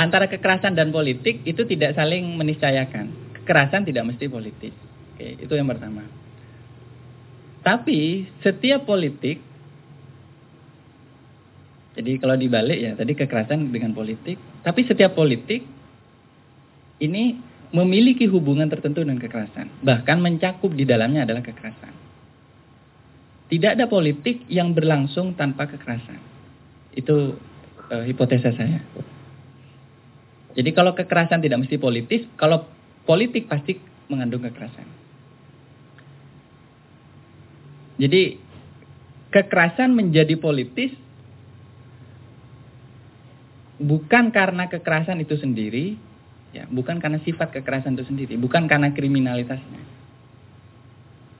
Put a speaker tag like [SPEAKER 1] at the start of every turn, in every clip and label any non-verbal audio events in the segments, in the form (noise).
[SPEAKER 1] antara kekerasan dan politik itu tidak saling meniscayakan. Kekerasan tidak mesti politik. Oke, itu yang pertama. Tapi setiap politik jadi kalau dibalik ya tadi kekerasan dengan politik, tapi setiap politik ini memiliki hubungan tertentu dengan kekerasan, bahkan mencakup di dalamnya adalah kekerasan. Tidak ada politik yang berlangsung tanpa kekerasan. Itu uh, hipotesa saya. Jadi kalau kekerasan tidak mesti politis, kalau politik pasti mengandung kekerasan. Jadi kekerasan menjadi politis bukan karena kekerasan itu sendiri, ya, bukan karena sifat kekerasan itu sendiri, bukan karena kriminalitasnya.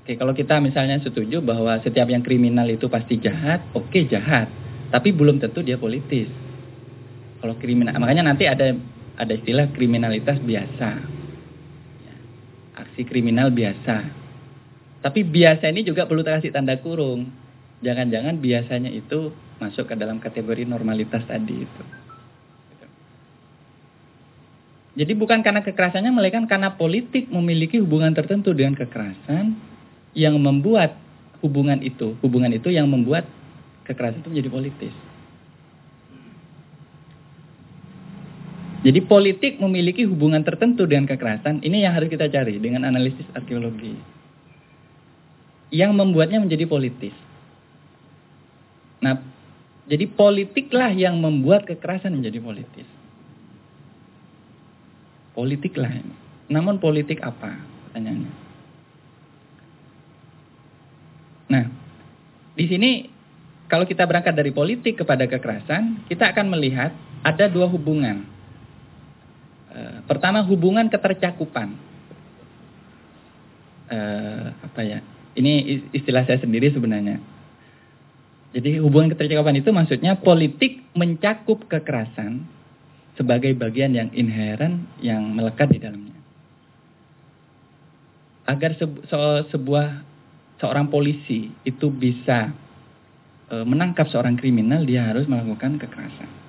[SPEAKER 1] Oke, kalau kita misalnya setuju bahwa setiap yang kriminal itu pasti jahat, oke jahat, tapi belum tentu dia politis. Kalau kriminal, makanya nanti ada ada istilah kriminalitas biasa. Ya, aksi kriminal biasa. Tapi biasa ini juga perlu kasih tanda kurung. Jangan-jangan biasanya itu masuk ke dalam kategori normalitas tadi itu. Jadi bukan karena kekerasannya, melainkan karena politik memiliki hubungan tertentu dengan kekerasan yang membuat hubungan itu, hubungan itu yang membuat kekerasan itu menjadi politis. Jadi politik memiliki hubungan tertentu dengan kekerasan, ini yang harus kita cari dengan analisis arkeologi. Yang membuatnya menjadi politis. Nah, jadi politiklah yang membuat kekerasan menjadi politis. Politiklah ini. Namun politik apa? Pertanyaannya. Nah, di sini kalau kita berangkat dari politik kepada kekerasan, kita akan melihat ada dua hubungan pertama hubungan ketercakupan. Uh, apa ya? Ini istilah saya sendiri sebenarnya. Jadi hubungan ketercakupan itu maksudnya politik mencakup kekerasan sebagai bagian yang inheren yang melekat di dalamnya. Agar sebu se sebuah seorang polisi itu bisa e, menangkap seorang kriminal, dia harus melakukan kekerasan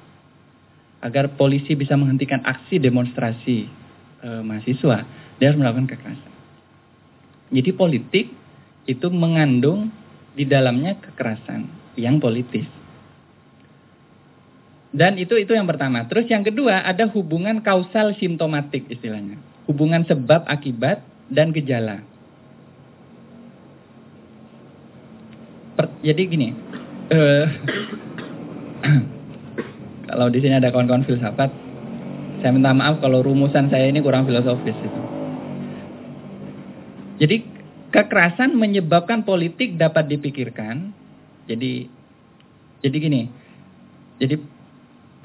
[SPEAKER 1] agar polisi bisa menghentikan aksi demonstrasi e, mahasiswa, dia harus melakukan kekerasan. Jadi politik itu mengandung di dalamnya kekerasan yang politis. Dan itu itu yang pertama. Terus yang kedua ada hubungan kausal simptomatik istilahnya. Hubungan sebab akibat dan gejala. Per, jadi gini. (clears throat) Uh, (coughs) Kalau di sini ada kawan-kawan filsafat, saya minta maaf kalau rumusan saya ini kurang filosofis itu. Jadi kekerasan menyebabkan politik dapat dipikirkan. Jadi jadi gini. Jadi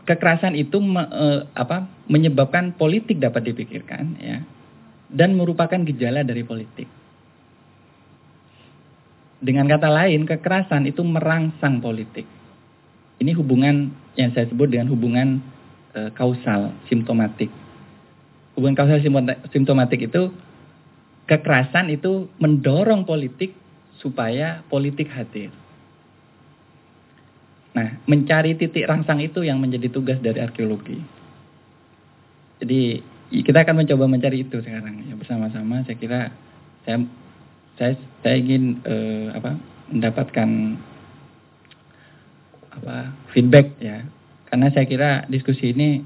[SPEAKER 1] kekerasan itu me, e, apa menyebabkan politik dapat dipikirkan ya dan merupakan gejala dari politik. Dengan kata lain, kekerasan itu merangsang politik. Ini hubungan yang saya sebut dengan hubungan e, kausal, simptomatik. Hubungan kausal simptomatik itu kekerasan itu mendorong politik supaya politik hadir. Nah, mencari titik rangsang itu yang menjadi tugas dari arkeologi. Jadi kita akan mencoba mencari itu sekarang ya bersama-sama. Saya kira saya saya, saya ingin eh, apa mendapatkan apa feedback ya. Karena saya kira diskusi ini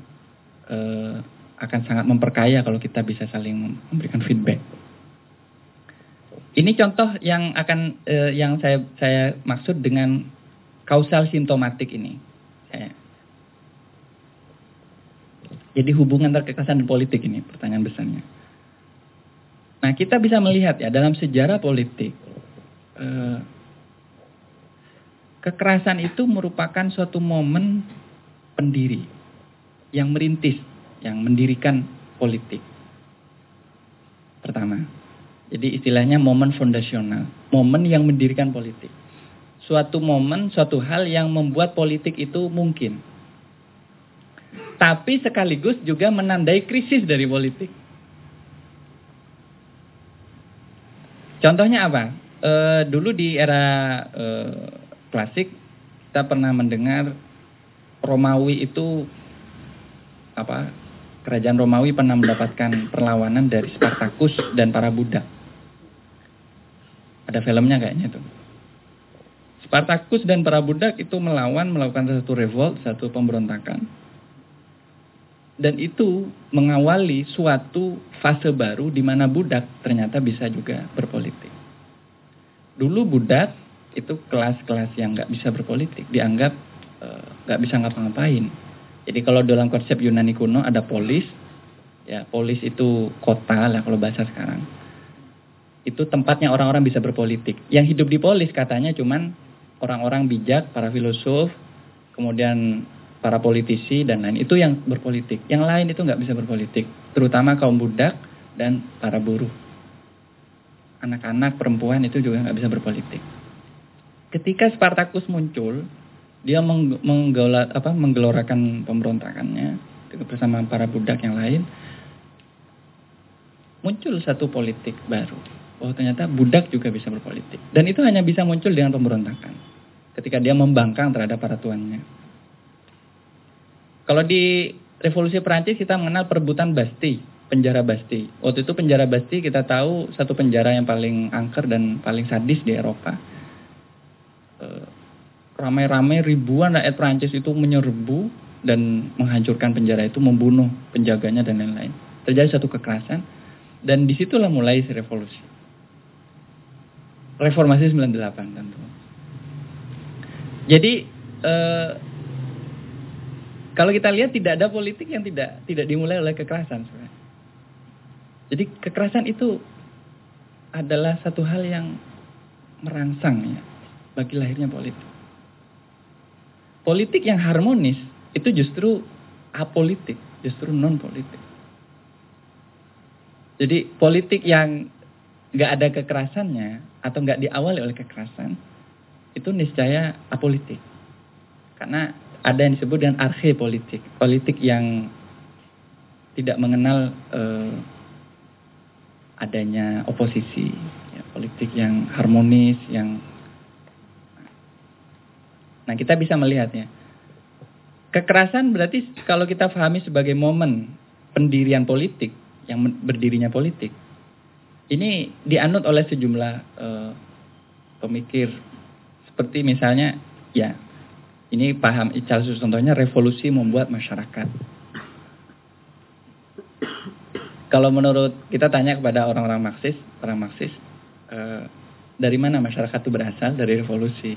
[SPEAKER 1] eh, akan sangat memperkaya kalau kita bisa saling memberikan feedback. Ini contoh yang akan eh, yang saya saya maksud dengan kausal simptomatik ini saya. Jadi hubungan antara kekerasan dan politik ini pertanyaan besarnya. Nah kita bisa melihat ya dalam sejarah politik eh, Kekerasan itu merupakan suatu momen pendiri yang merintis, yang mendirikan politik. Pertama, jadi istilahnya momen fondasional, momen yang mendirikan politik. Suatu momen, suatu hal yang membuat politik itu mungkin. Tapi sekaligus juga menandai krisis dari politik. Contohnya apa? E, dulu di era e, klasik kita pernah mendengar Romawi itu apa kerajaan Romawi pernah mendapatkan perlawanan dari Spartacus dan para budak. Ada filmnya kayaknya tuh. Spartacus dan para budak itu melawan, melakukan satu revolt, satu pemberontakan. Dan itu mengawali suatu fase baru di mana budak ternyata bisa juga berpolitik. Dulu budak itu kelas-kelas yang nggak bisa berpolitik, dianggap eh, nggak uh, bisa ngapa-ngapain. Jadi kalau dalam konsep Yunani kuno ada polis, ya polis itu kota lah kalau bahasa sekarang. Itu tempatnya orang-orang bisa berpolitik. Yang hidup di polis katanya cuman orang-orang bijak, para filosof, kemudian para politisi dan lain itu yang berpolitik. Yang lain itu nggak bisa berpolitik, terutama kaum budak dan para buruh. Anak-anak perempuan itu juga nggak bisa berpolitik. Ketika Spartacus muncul, dia menggelar, apa, menggelorakan pemberontakannya bersama para budak yang lain. Muncul satu politik baru. Oh ternyata budak juga bisa berpolitik. Dan itu hanya bisa muncul dengan pemberontakan ketika dia membangkang terhadap para tuannya. Kalau di revolusi Perancis kita mengenal perebutan Basti, penjara Basti. Waktu itu penjara Basti kita tahu satu penjara yang paling angker dan paling sadis di Eropa. Ramai-ramai ribuan rakyat Perancis itu menyerbu dan menghancurkan penjara itu, membunuh penjaganya dan lain-lain. Terjadi satu kekerasan dan di situlah mulai revolusi. Reformasi 98 tentu. Jadi eh, kalau kita lihat tidak ada politik yang tidak tidak dimulai oleh kekerasan sebenarnya. Jadi kekerasan itu adalah satu hal yang merangsang ya bagi lahirnya politik. Politik yang harmonis itu justru apolitik, justru non politik. Jadi politik yang nggak ada kekerasannya atau nggak diawali oleh kekerasan itu niscaya apolitik. Karena ada yang disebut dengan arhe politik, politik yang tidak mengenal eh, adanya oposisi, ya, politik yang harmonis, yang Nah, kita bisa melihatnya. Kekerasan berarti kalau kita pahami sebagai momen pendirian politik, yang berdirinya politik, ini dianut oleh sejumlah uh, pemikir seperti misalnya, ya, ini paham satu contohnya revolusi membuat masyarakat. Kalau menurut kita tanya kepada orang-orang Marxis, orang Marxis, eh, dari mana masyarakat itu berasal? Dari revolusi,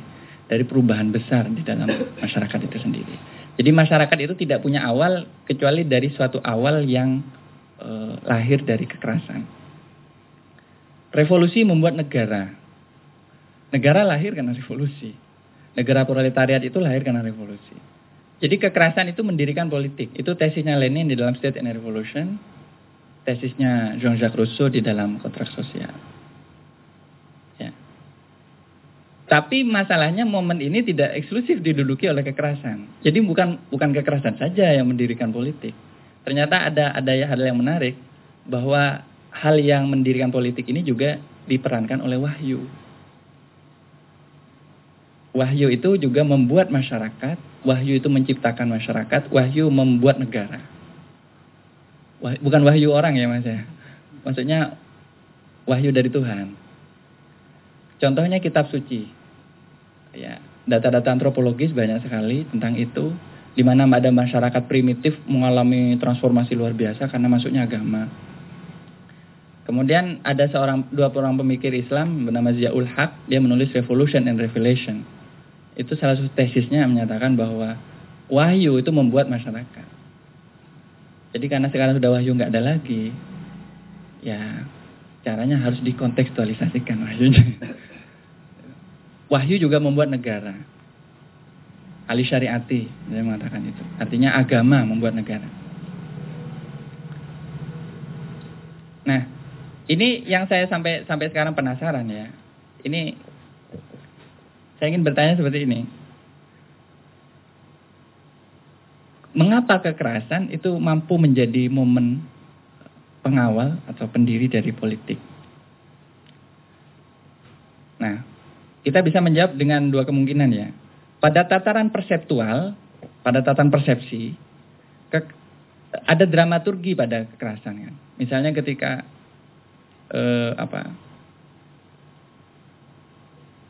[SPEAKER 1] dari perubahan besar di dalam masyarakat itu sendiri. Jadi masyarakat itu tidak punya awal kecuali dari suatu awal yang eh, lahir dari kekerasan. Revolusi membuat negara, Negara lahir karena revolusi. Negara proletariat itu lahir karena revolusi. Jadi kekerasan itu mendirikan politik. Itu tesisnya Lenin di dalam State and Revolution. Tesisnya Jean-Jacques Rousseau di dalam kontrak sosial. Ya. Tapi masalahnya momen ini tidak eksklusif diduduki oleh kekerasan. Jadi bukan bukan kekerasan saja yang mendirikan politik. Ternyata ada ada hal yang menarik bahwa hal yang mendirikan politik ini juga diperankan oleh wahyu. Wahyu itu juga membuat masyarakat, wahyu itu menciptakan masyarakat, wahyu membuat negara. bukan wahyu orang ya mas ya. Maksudnya wahyu dari Tuhan. Contohnya kitab suci. Ya, data-data antropologis banyak sekali tentang itu di mana ada masyarakat primitif mengalami transformasi luar biasa karena masuknya agama. Kemudian ada seorang dua orang pemikir Islam bernama Ziaul Haq, dia menulis Revolution and Revelation itu salah satu tesisnya menyatakan bahwa wahyu itu membuat masyarakat. Jadi karena sekarang sudah wahyu nggak ada lagi, ya caranya harus dikontekstualisasikan wahyunya. (laughs) Wahyu juga membuat negara. Ali syariati, saya mengatakan itu. Artinya agama membuat negara. Nah, ini yang saya sampai sampai sekarang penasaran ya. Ini saya ingin bertanya seperti ini. Mengapa kekerasan itu mampu menjadi momen pengawal atau pendiri dari politik? Nah, kita bisa menjawab dengan dua kemungkinan ya. Pada tataran perseptual, pada tataran persepsi, ke, ada dramaturgi pada kekerasan kan. Misalnya ketika eh, apa?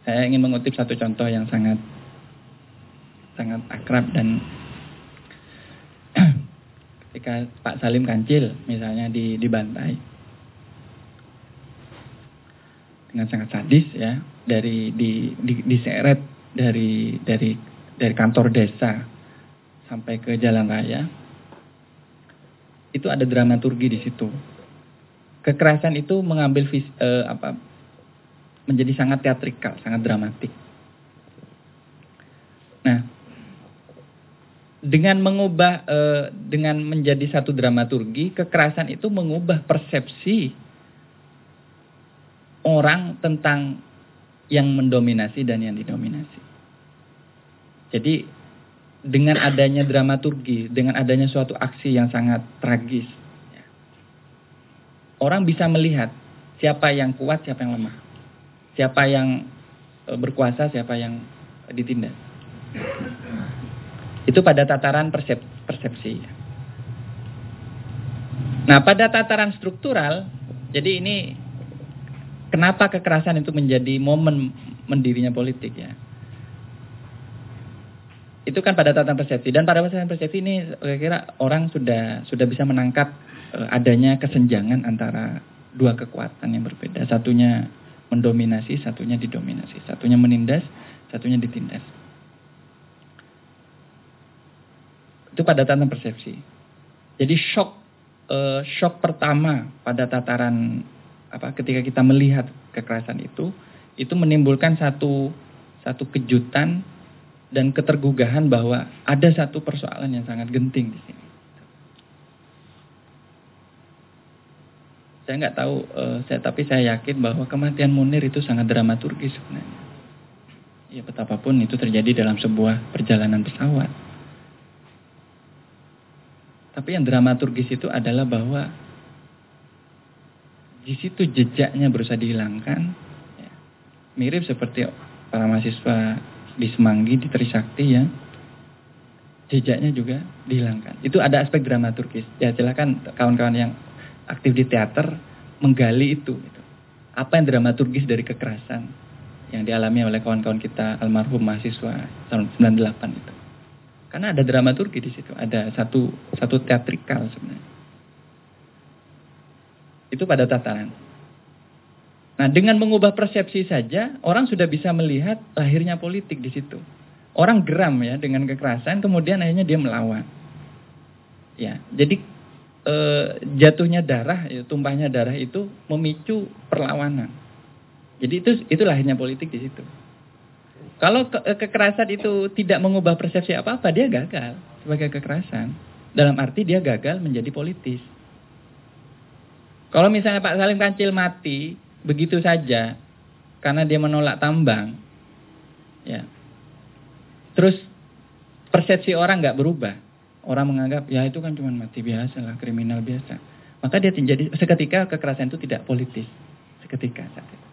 [SPEAKER 1] Saya ingin mengutip satu contoh yang sangat sangat akrab dan (clears throat) ketika Pak Salim Kancil misalnya di dibantai dengan sangat sadis ya dari di, di diseret dari dari dari kantor desa sampai ke jalan raya itu ada dramaturgi di situ. Kekerasan itu mengambil vis, eh, apa menjadi sangat teatrikal, sangat dramatik. Nah, dengan mengubah eh, dengan menjadi satu dramaturgi, kekerasan itu mengubah persepsi orang tentang yang mendominasi dan yang didominasi. Jadi dengan adanya dramaturgi, dengan adanya suatu aksi yang sangat tragis, ya, orang bisa melihat siapa yang kuat, siapa yang lemah, siapa yang e, berkuasa, siapa yang ditindas. Itu pada tataran persep, persepsi. Nah, pada tataran struktural, jadi ini kenapa kekerasan itu menjadi momen mendirinya politik ya? Itu kan pada tataran persepsi. Dan pada tataran persepsi ini kira-kira orang sudah sudah bisa menangkap uh, adanya kesenjangan antara dua kekuatan yang berbeda. Satunya mendominasi satunya didominasi. Satunya menindas satunya ditindas. Itu pada tataran persepsi. Jadi shock uh, shock pertama pada tataran apa ketika kita melihat kekerasan itu itu menimbulkan satu satu kejutan dan ketergugahan bahwa ada satu persoalan yang sangat genting di sini. Saya nggak tahu, uh, saya tapi saya yakin bahwa kematian Munir itu sangat dramaturgis sebenarnya. Ya betapapun itu terjadi dalam sebuah perjalanan pesawat. Tapi yang dramaturgis itu adalah bahwa di situ jejaknya berusaha dihilangkan. Ya. Mirip seperti para mahasiswa di Semanggi, di Trisakti ya, jejaknya juga dihilangkan. Itu ada aspek dramaturgis. Ya silakan kawan-kawan yang aktif di teater menggali itu. Gitu. Apa yang dramaturgis dari kekerasan yang dialami oleh kawan-kawan kita almarhum mahasiswa tahun 98 itu. Karena ada dramaturgi di situ, ada satu satu teatrikal sebenarnya. Itu pada tataran. Nah, dengan mengubah persepsi saja, orang sudah bisa melihat lahirnya politik di situ. Orang geram ya dengan kekerasan, kemudian akhirnya dia melawan. Ya, jadi e, jatuhnya darah, ya, tumpahnya darah itu memicu perlawanan. Jadi itu itu lahirnya politik di situ. Kalau ke, eh, kekerasan itu tidak mengubah persepsi apa-apa, dia gagal sebagai kekerasan. Dalam arti dia gagal menjadi politis. Kalau misalnya Pak Salim Kancil mati, begitu saja karena dia menolak tambang. Ya. Terus persepsi orang nggak berubah. Orang menganggap ya itu kan cuma mati biasa lah, kriminal biasa. Maka dia menjadi seketika kekerasan itu tidak politis. Seketika saat itu.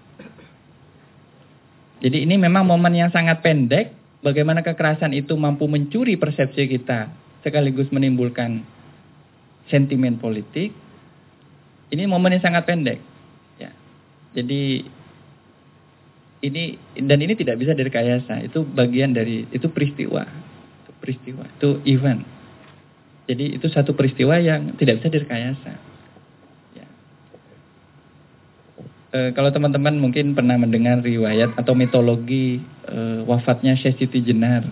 [SPEAKER 1] Jadi ini memang momen yang sangat pendek bagaimana kekerasan itu mampu mencuri persepsi kita sekaligus menimbulkan sentimen politik. Ini momen yang sangat pendek. Jadi ini dan ini tidak bisa direkayasa. Itu bagian dari itu peristiwa. Itu peristiwa, itu event. Jadi itu satu peristiwa yang tidak bisa direkayasa. Ya. E, kalau teman-teman mungkin pernah mendengar riwayat atau mitologi e, wafatnya Syekh Siti Jenar.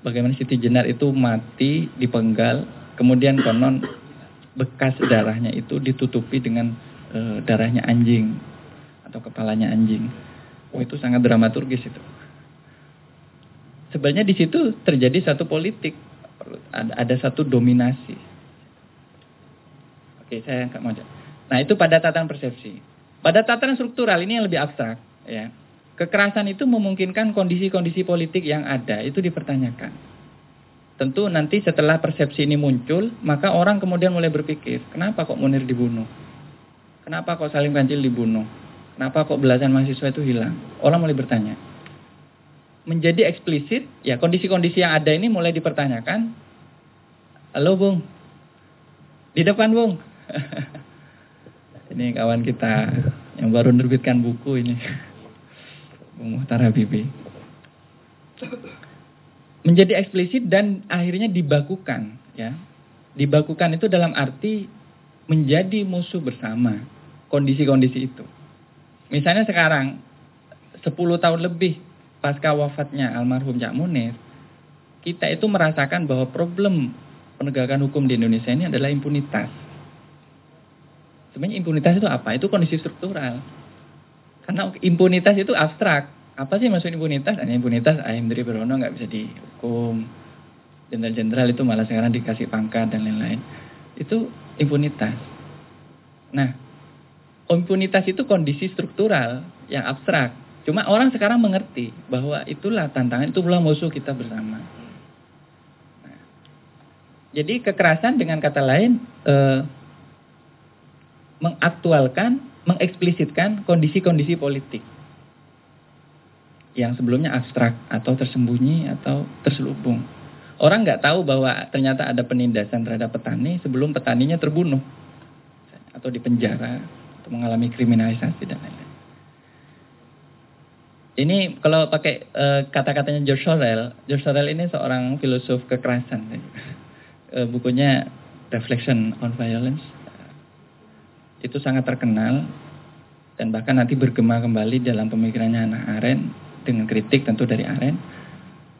[SPEAKER 1] Bagaimana Siti Jenar itu mati dipenggal, kemudian konon bekas darahnya itu ditutupi dengan e, darahnya anjing atau kepalanya anjing. Oh itu sangat dramaturgis itu. Sebenarnya di situ terjadi satu politik, ada, ada satu dominasi. Oke, saya nggak mau. Nah itu pada tataran persepsi. Pada tataran struktural ini yang lebih abstrak, ya. Kekerasan itu memungkinkan kondisi-kondisi politik yang ada itu dipertanyakan. Tentu nanti setelah persepsi ini muncul, maka orang kemudian mulai berpikir, kenapa kok Munir dibunuh? Kenapa kok Salim Kancil dibunuh? Kenapa kok belasan mahasiswa itu hilang? Orang mulai bertanya. Menjadi eksplisit, ya kondisi-kondisi yang ada ini mulai dipertanyakan. Halo Bung, Di depan, Bung. (laughs) ini kawan kita yang baru menerbitkan buku ini. (laughs) Bung Muhtar Habibi. Menjadi eksplisit dan akhirnya dibakukan, ya. Dibakukan itu dalam arti menjadi musuh bersama kondisi-kondisi itu. Misalnya sekarang 10 tahun lebih pasca wafatnya almarhum Cak Munir, kita itu merasakan bahwa problem penegakan hukum di Indonesia ini adalah impunitas. Sebenarnya impunitas itu apa? Itu kondisi struktural. Karena impunitas itu abstrak. Apa sih maksud impunitas? Hanya impunitas ayam dari Berono nggak bisa dihukum. Jenderal-jenderal itu malah sekarang dikasih pangkat dan lain-lain. Itu impunitas. Nah, impunitas itu kondisi struktural yang abstrak. Cuma orang sekarang mengerti bahwa itulah tantangan, itulah musuh kita bersama. Jadi kekerasan dengan kata lain eh, mengaktualkan, mengeksplisitkan kondisi-kondisi politik yang sebelumnya abstrak atau tersembunyi atau terselubung. Orang nggak tahu bahwa ternyata ada penindasan terhadap petani sebelum petaninya terbunuh atau dipenjara atau mengalami kriminalisasi dan lain-lain. Ini kalau pakai uh, kata-katanya George Sorel, George Sorel ini seorang filosof kekerasan uh, bukunya Reflection on Violence itu sangat terkenal dan bahkan nanti bergema kembali dalam pemikirannya Hannah Arendt dengan kritik tentu dari Arendt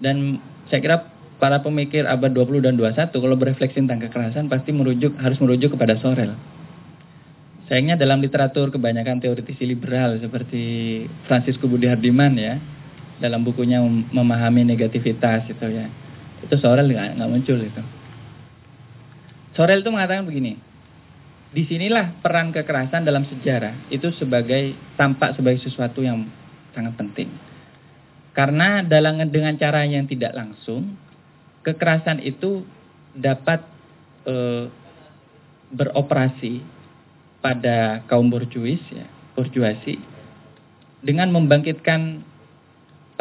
[SPEAKER 1] dan saya kira para pemikir abad 20 dan 21 kalau berefleksi tentang kekerasan pasti merujuk harus merujuk kepada Sorel. Sayangnya dalam literatur kebanyakan teoritisi liberal seperti Francisco Budi Hardiman ya dalam bukunya memahami negativitas itu ya itu Sorel nggak muncul itu. Sorel itu mengatakan begini, di sinilah peran kekerasan dalam sejarah itu sebagai tampak sebagai sesuatu yang sangat penting. Karena dalam dengan cara yang tidak langsung, kekerasan itu dapat e, beroperasi pada kaum borjuis, ya, borjuasi, dengan membangkitkan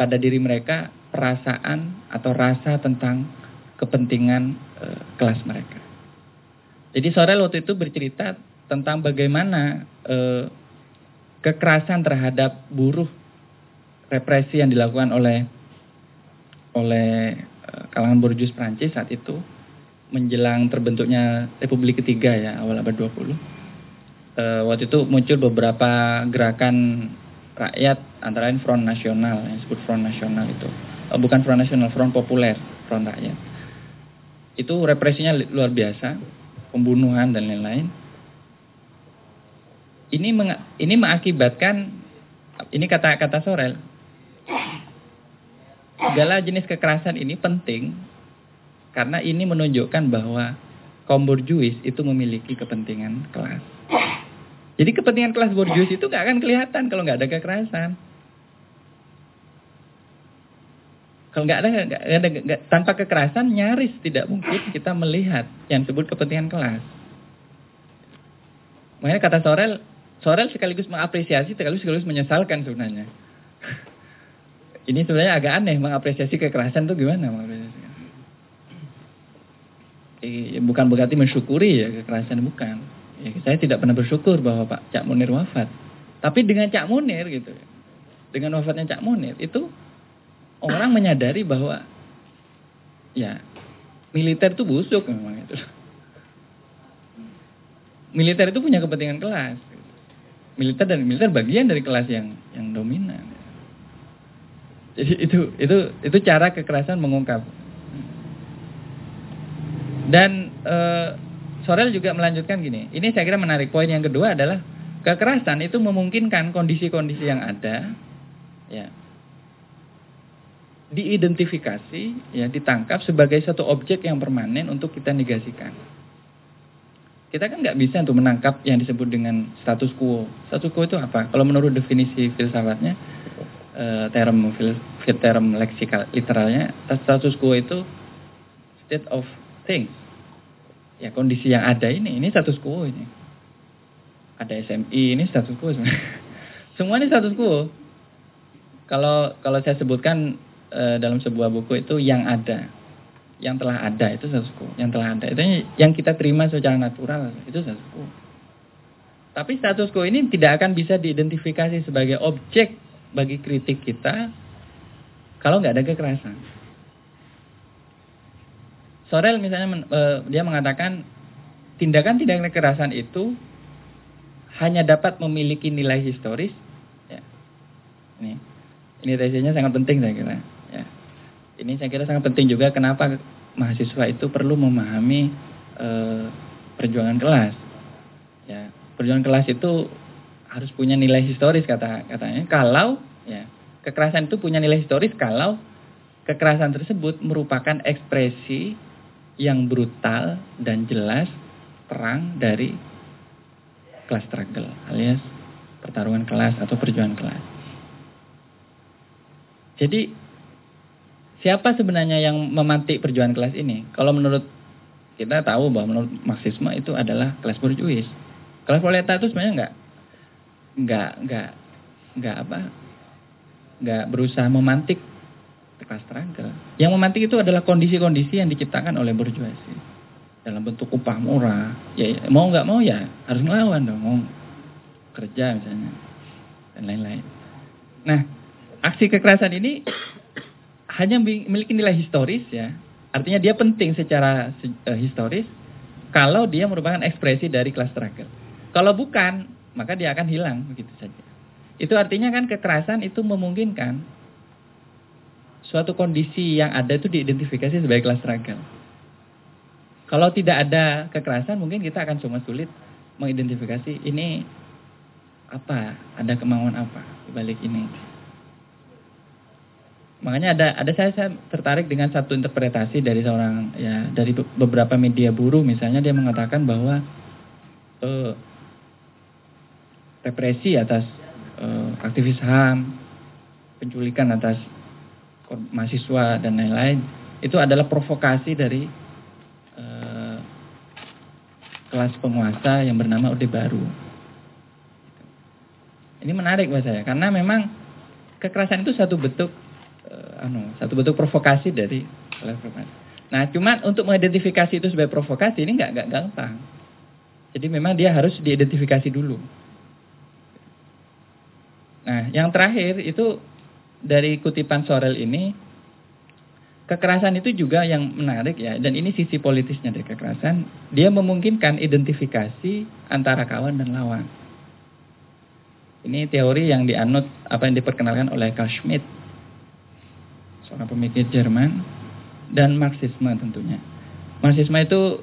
[SPEAKER 1] pada diri mereka perasaan atau rasa tentang kepentingan e, kelas mereka. Jadi Sorel waktu itu bercerita tentang bagaimana eh, kekerasan terhadap buruh represi yang dilakukan oleh oleh eh, kalangan borjuis Prancis saat itu menjelang terbentuknya Republik Ketiga ya awal abad 20. Eh, waktu itu muncul beberapa gerakan rakyat antara lain Front Nasional yang disebut Front Nasional itu. Eh, bukan Front Nasional, Front Populer, Front Rakyat. Itu represinya luar biasa pembunuhan dan lain-lain. Ini meng, ini mengakibatkan ini kata-kata Sorel. Segala jenis kekerasan ini penting karena ini menunjukkan bahwa kaum borjuis itu memiliki kepentingan kelas. Jadi kepentingan kelas borjuis itu nggak akan kelihatan kalau nggak ada kekerasan. Kalau nggak ada, gak ada gak, tanpa kekerasan nyaris tidak mungkin kita melihat yang disebut kepentingan kelas. Makanya kata Sorel, Sorel sekaligus mengapresiasi, sekaligus sekaligus menyesalkan sebenarnya. Ini sebenarnya agak aneh mengapresiasi kekerasan itu gimana? Eh, bukan berarti mensyukuri ya kekerasan bukan. Ya, saya tidak pernah bersyukur bahwa Pak Cak Munir wafat. Tapi dengan Cak Munir gitu, dengan wafatnya Cak Munir itu orang menyadari bahwa ya militer itu busuk memang itu. Militer itu punya kepentingan kelas. Militer dan militer bagian dari kelas yang yang dominan. Itu itu itu cara kekerasan mengungkap. Dan e, Sorel juga melanjutkan gini. Ini saya kira menarik. Poin yang kedua adalah kekerasan itu memungkinkan kondisi-kondisi yang ada ya diidentifikasi, ya ditangkap sebagai satu objek yang permanen untuk kita negasikan. Kita kan nggak bisa untuk menangkap yang disebut dengan status quo. Status quo itu apa? Kalau menurut definisi filsafatnya, uh, term fil, term leksikal literalnya, status quo itu state of things. Ya kondisi yang ada ini, ini status quo ini. Ada SMI, ini status quo sebenarnya. (laughs) Semua ini status quo. Kalau kalau saya sebutkan Eh, dalam sebuah buku itu yang ada. yang telah ada itu status quo, yang telah ada. Itu yang kita terima secara natural itu status quo. Tapi status quo ini tidak akan bisa diidentifikasi sebagai objek bagi kritik kita kalau nggak ada kekerasan. Sorel misalnya eh, dia mengatakan tindakan tindakan kekerasan itu hanya dapat memiliki nilai historis. Ya. Ini, ini tesisnya sangat penting saya kira. Ya. Ini saya kira sangat penting juga kenapa mahasiswa itu perlu memahami eh, perjuangan kelas. Ya, perjuangan kelas itu harus punya nilai historis kata katanya. Kalau ya kekerasan itu punya nilai historis kalau kekerasan tersebut merupakan ekspresi yang brutal dan jelas perang dari kelas struggle alias pertarungan kelas atau perjuangan kelas. Jadi siapa sebenarnya yang memantik perjuangan kelas ini? Kalau menurut kita tahu bahwa menurut Marxisme itu adalah kelas borjuis. Kelas proletar itu sebenarnya enggak enggak enggak enggak apa? Enggak berusaha memantik kelas struggle. Yang memantik itu adalah kondisi-kondisi yang diciptakan oleh borjuasi dalam bentuk upah murah. Ya, ya mau nggak mau ya harus ngelawan dong, mau kerja misalnya dan lain-lain. Nah, aksi kekerasan ini (coughs) hanya memiliki nilai historis ya. Artinya dia penting secara uh, historis kalau dia merupakan ekspresi dari kelas struggle. Kalau bukan, maka dia akan hilang begitu saja. Itu artinya kan kekerasan itu memungkinkan suatu kondisi yang ada itu diidentifikasi sebagai kelas struggle. Kalau tidak ada kekerasan mungkin kita akan cuma sulit mengidentifikasi ini apa, ada kemauan apa di balik ini. Makanya ada ada saya, saya tertarik dengan satu interpretasi dari seorang ya dari beberapa media buruh misalnya dia mengatakan bahwa uh, represi atas uh, aktivis HAM, penculikan atas mahasiswa dan lain-lain itu adalah provokasi dari uh, kelas penguasa yang bernama Orde Baru. Ini menarik buat saya karena memang kekerasan itu satu bentuk uh, anu, satu bentuk provokasi dari kelas penguasa. Nah, cuman untuk mengidentifikasi itu sebagai provokasi ini nggak nggak gampang. Jadi memang dia harus diidentifikasi dulu. Nah, yang terakhir itu dari kutipan Sorel ini kekerasan itu juga yang menarik ya. Dan ini sisi politisnya dari kekerasan. Dia memungkinkan identifikasi antara kawan dan lawan. Ini teori yang dianut apa yang diperkenalkan oleh Carl Schmitt seorang pemikir Jerman dan Marxisme tentunya. Marxisme itu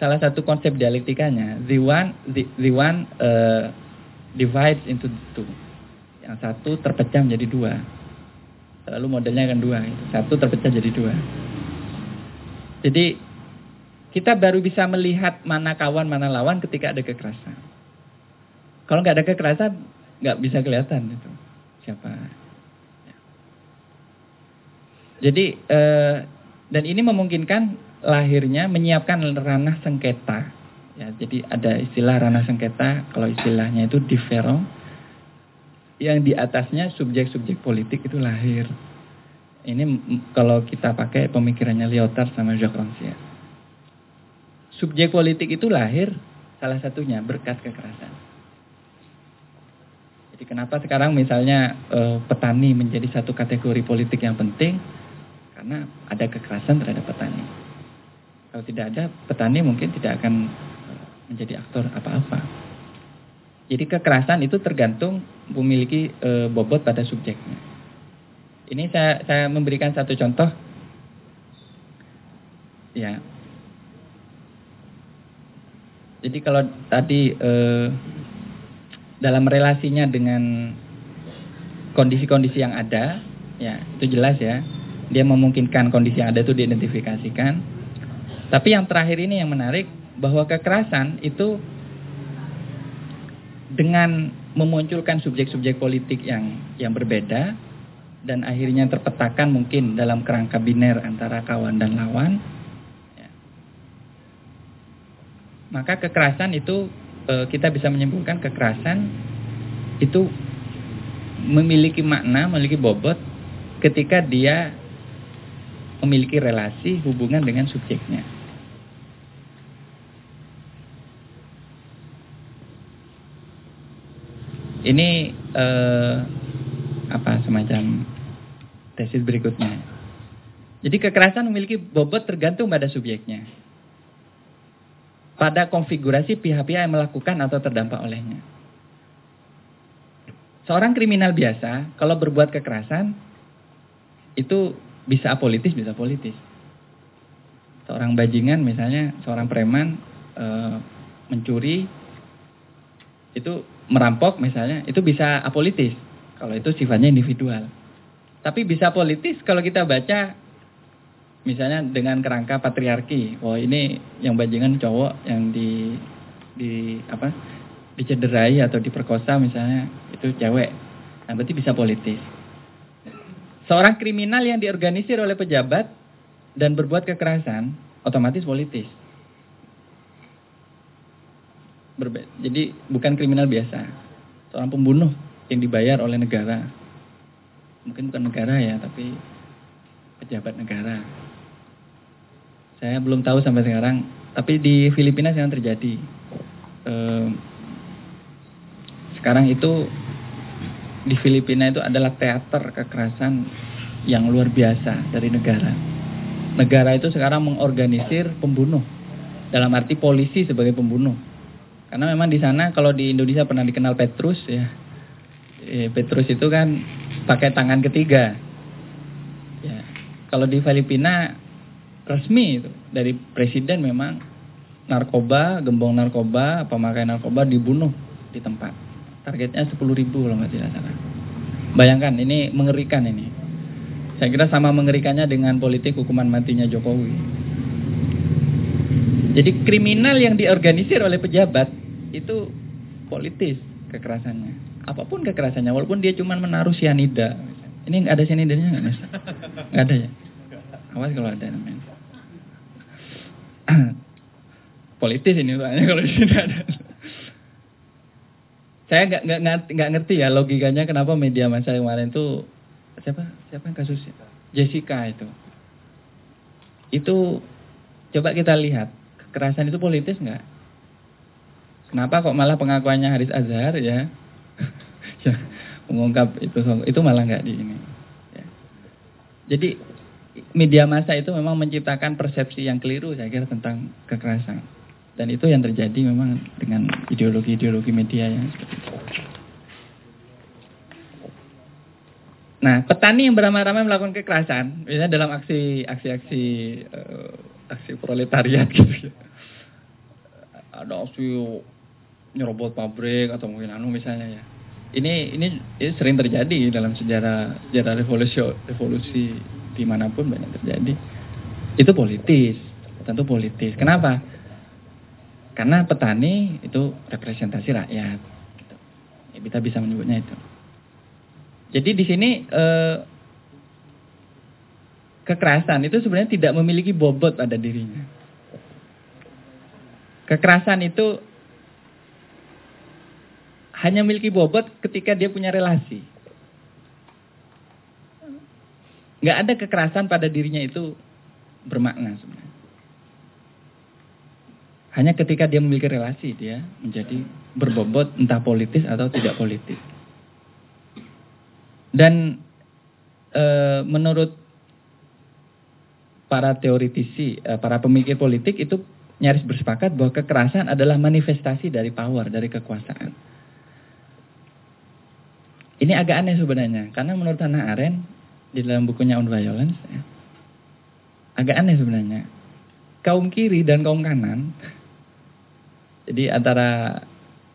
[SPEAKER 1] salah satu konsep dialektikanya. The one the, the one uh, divides into two yang satu terpecah menjadi dua Lalu modelnya akan dua. Satu terpecah jadi dua. Jadi kita baru bisa melihat mana kawan, mana lawan ketika ada kekerasan. Kalau nggak ada kekerasan, nggak bisa kelihatan itu siapa. Jadi eh, dan ini memungkinkan lahirnya menyiapkan ranah sengketa. Ya, jadi ada istilah ranah sengketa, kalau istilahnya itu difero, yang di atasnya subjek-subjek politik itu lahir. Ini kalau kita pakai pemikirannya Lyotard sama Jacques Rancière. Subjek politik itu lahir salah satunya berkat kekerasan. Jadi kenapa sekarang misalnya eh, petani menjadi satu kategori politik yang penting? Karena ada kekerasan terhadap petani. Kalau tidak ada, petani mungkin tidak akan eh, menjadi aktor apa-apa. Jadi kekerasan itu tergantung memiliki e, bobot pada subjeknya. Ini saya saya memberikan satu contoh. Ya. Jadi kalau tadi e, dalam relasinya dengan kondisi-kondisi yang ada, ya itu jelas ya. Dia memungkinkan kondisi yang ada itu diidentifikasikan. Tapi yang terakhir ini yang menarik bahwa kekerasan itu dengan memunculkan subjek-subjek politik yang yang berbeda dan akhirnya terpetakan mungkin dalam kerangka biner antara kawan dan lawan ya. maka kekerasan itu e, kita bisa menyimpulkan kekerasan itu memiliki makna memiliki bobot ketika dia memiliki relasi hubungan dengan subjeknya. Ini eh, apa semacam tesis berikutnya. Jadi kekerasan memiliki bobot tergantung pada subjeknya. Pada konfigurasi pihak-pihak yang melakukan atau terdampak olehnya. Seorang kriminal biasa kalau berbuat kekerasan itu bisa apolitis, bisa politis. Seorang bajingan misalnya, seorang preman e, mencuri itu merampok misalnya, itu bisa apolitis. Kalau itu sifatnya individual. Tapi bisa politis kalau kita baca misalnya dengan kerangka patriarki. Oh ini yang bajingan cowok yang di di apa? dicederai atau diperkosa misalnya itu cewek. Nah, berarti bisa politis. Seorang kriminal yang diorganisir oleh pejabat dan berbuat kekerasan otomatis politis. Berbe Jadi bukan kriminal biasa. Seorang pembunuh yang dibayar oleh negara. Mungkin bukan negara ya, tapi pejabat negara. Saya belum tahu sampai sekarang, tapi di Filipina sedang terjadi. Eh, sekarang itu di Filipina itu adalah teater kekerasan yang luar biasa dari negara. Negara itu sekarang mengorganisir pembunuh dalam arti polisi sebagai pembunuh. Karena memang di sana kalau di Indonesia pernah dikenal Petrus ya, eh, Petrus itu kan pakai tangan ketiga. Ya. Kalau di Filipina resmi itu dari presiden memang narkoba, gembong narkoba, pemakai narkoba dibunuh di tempat. Targetnya 10 ribu kalau nggak tidak salah. Bayangkan ini mengerikan ini. Saya kira sama mengerikannya dengan politik hukuman matinya Jokowi. Jadi kriminal yang diorganisir oleh pejabat itu politis kekerasannya. Apa pun kekerasannya walaupun dia cuma menaruh sianida ini ada sianidanya nggak mas? Nggak ada ya? Awas kalau ada namanya. (clears throat) Politis ini soalnya (laughs) kalau di sini ada. Saya nggak nggak nggak ngerti ya logikanya kenapa media masa kemarin tuh siapa siapa yang kasusnya Jessica itu. Itu coba kita lihat kekerasan itu politis nggak kenapa kok malah pengakuannya Haris Azhar ya (laughs) ya, mengungkap itu itu malah nggak di ini. Ya. Jadi media massa itu memang menciptakan persepsi yang keliru saya kira tentang kekerasan. Dan itu yang terjadi memang dengan ideologi-ideologi media yang. Nah, petani yang beramai-ramai melakukan kekerasan, misalnya dalam aksi aksi-aksi uh, aksi proletariat (laughs) gitu. Ada aksi nyerobot pabrik atau mungkin anu misalnya ya. Ini ini ini sering terjadi dalam sejarah sejarah revolusi revolusi di mana pun banyak terjadi. Itu politis tentu politis. Kenapa? Karena petani itu representasi rakyat. Ya, kita bisa menyebutnya itu. Jadi di sini eh, kekerasan itu sebenarnya tidak memiliki bobot pada dirinya. Kekerasan itu hanya memiliki bobot ketika dia punya relasi. Nggak ada kekerasan pada dirinya itu bermakna sebenarnya. Hanya ketika dia memiliki relasi dia menjadi berbobot entah politis atau tidak politis. Dan e, menurut para teoritisi, e, para pemikir politik itu nyaris bersepakat bahwa kekerasan adalah manifestasi dari power, dari kekuasaan. Ini agak aneh sebenarnya, karena menurut Hannah Arendt di dalam bukunya On Violence, ya, agak aneh sebenarnya. Kaum kiri dan kaum kanan, jadi antara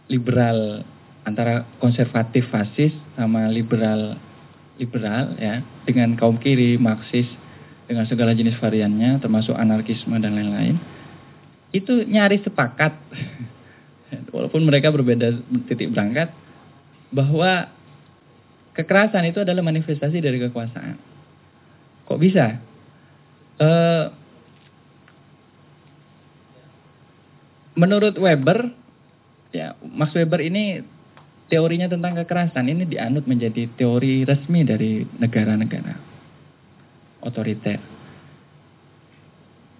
[SPEAKER 1] liberal, antara konservatif fasis sama liberal liberal ya, dengan kaum kiri Marxis dengan segala jenis variannya, termasuk anarkisme dan lain-lain, itu nyaris sepakat, (laughs) walaupun mereka berbeda titik berangkat, bahwa kekerasan itu adalah manifestasi dari kekuasaan. Kok bisa? Uh, menurut Weber, ya Max Weber ini teorinya tentang kekerasan ini dianut menjadi teori resmi dari negara-negara otoriter.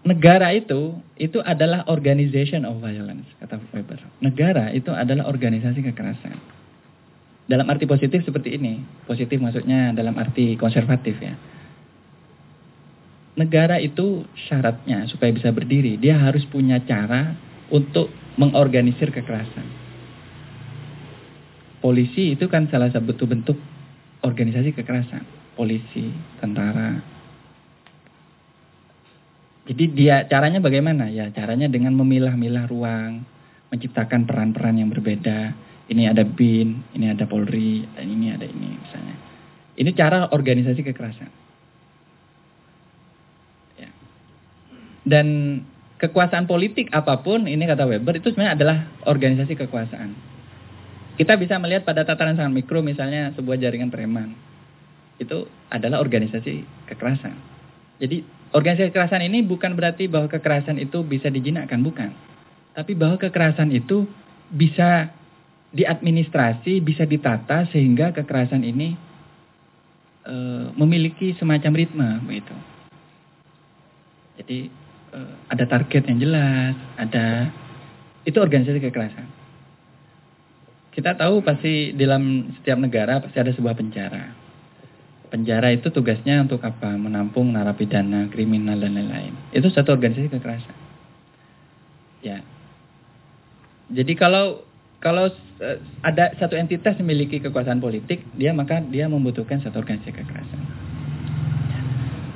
[SPEAKER 1] negara itu itu adalah organization of violence kata Weber. Negara itu adalah organisasi kekerasan. Dalam arti positif seperti ini. Positif maksudnya dalam arti konservatif ya. Negara itu syaratnya supaya bisa berdiri, dia harus punya cara untuk mengorganisir kekerasan. Polisi itu kan salah satu bentuk organisasi kekerasan. Polisi, tentara. Jadi dia caranya bagaimana? Ya caranya dengan memilah-milah ruang, menciptakan peran-peran yang berbeda ini ada BIN, ini ada Polri, dan ini ada ini misalnya. Ini cara organisasi kekerasan. Ya. Dan kekuasaan politik apa pun, ini kata Weber, itu sebenarnya adalah organisasi kekuasaan. Kita bisa melihat pada tataran sangat mikro, misalnya sebuah jaringan preman. Itu adalah organisasi kekerasan. Jadi organisasi kekerasan ini bukan berarti bahwa kekerasan itu bisa dijinakkan, bukan. Tapi bahwa kekerasan itu bisa diadministrasi, bisa ditata sehingga kekerasan ini e, memiliki semacam ritme begitu. Jadi e, ada target yang jelas, ada itu organisasi kekerasan. Kita tahu pasti dalam setiap negara pasti ada sebuah penjara. Penjara itu tugasnya untuk apa? Menampung narapidana, kriminal dan lain-lain. Itu satu organisasi kekerasan. Ya. Jadi kalau kalau ada satu entitas memiliki kekuasaan politik, dia maka dia membutuhkan satu organisasi kekerasan.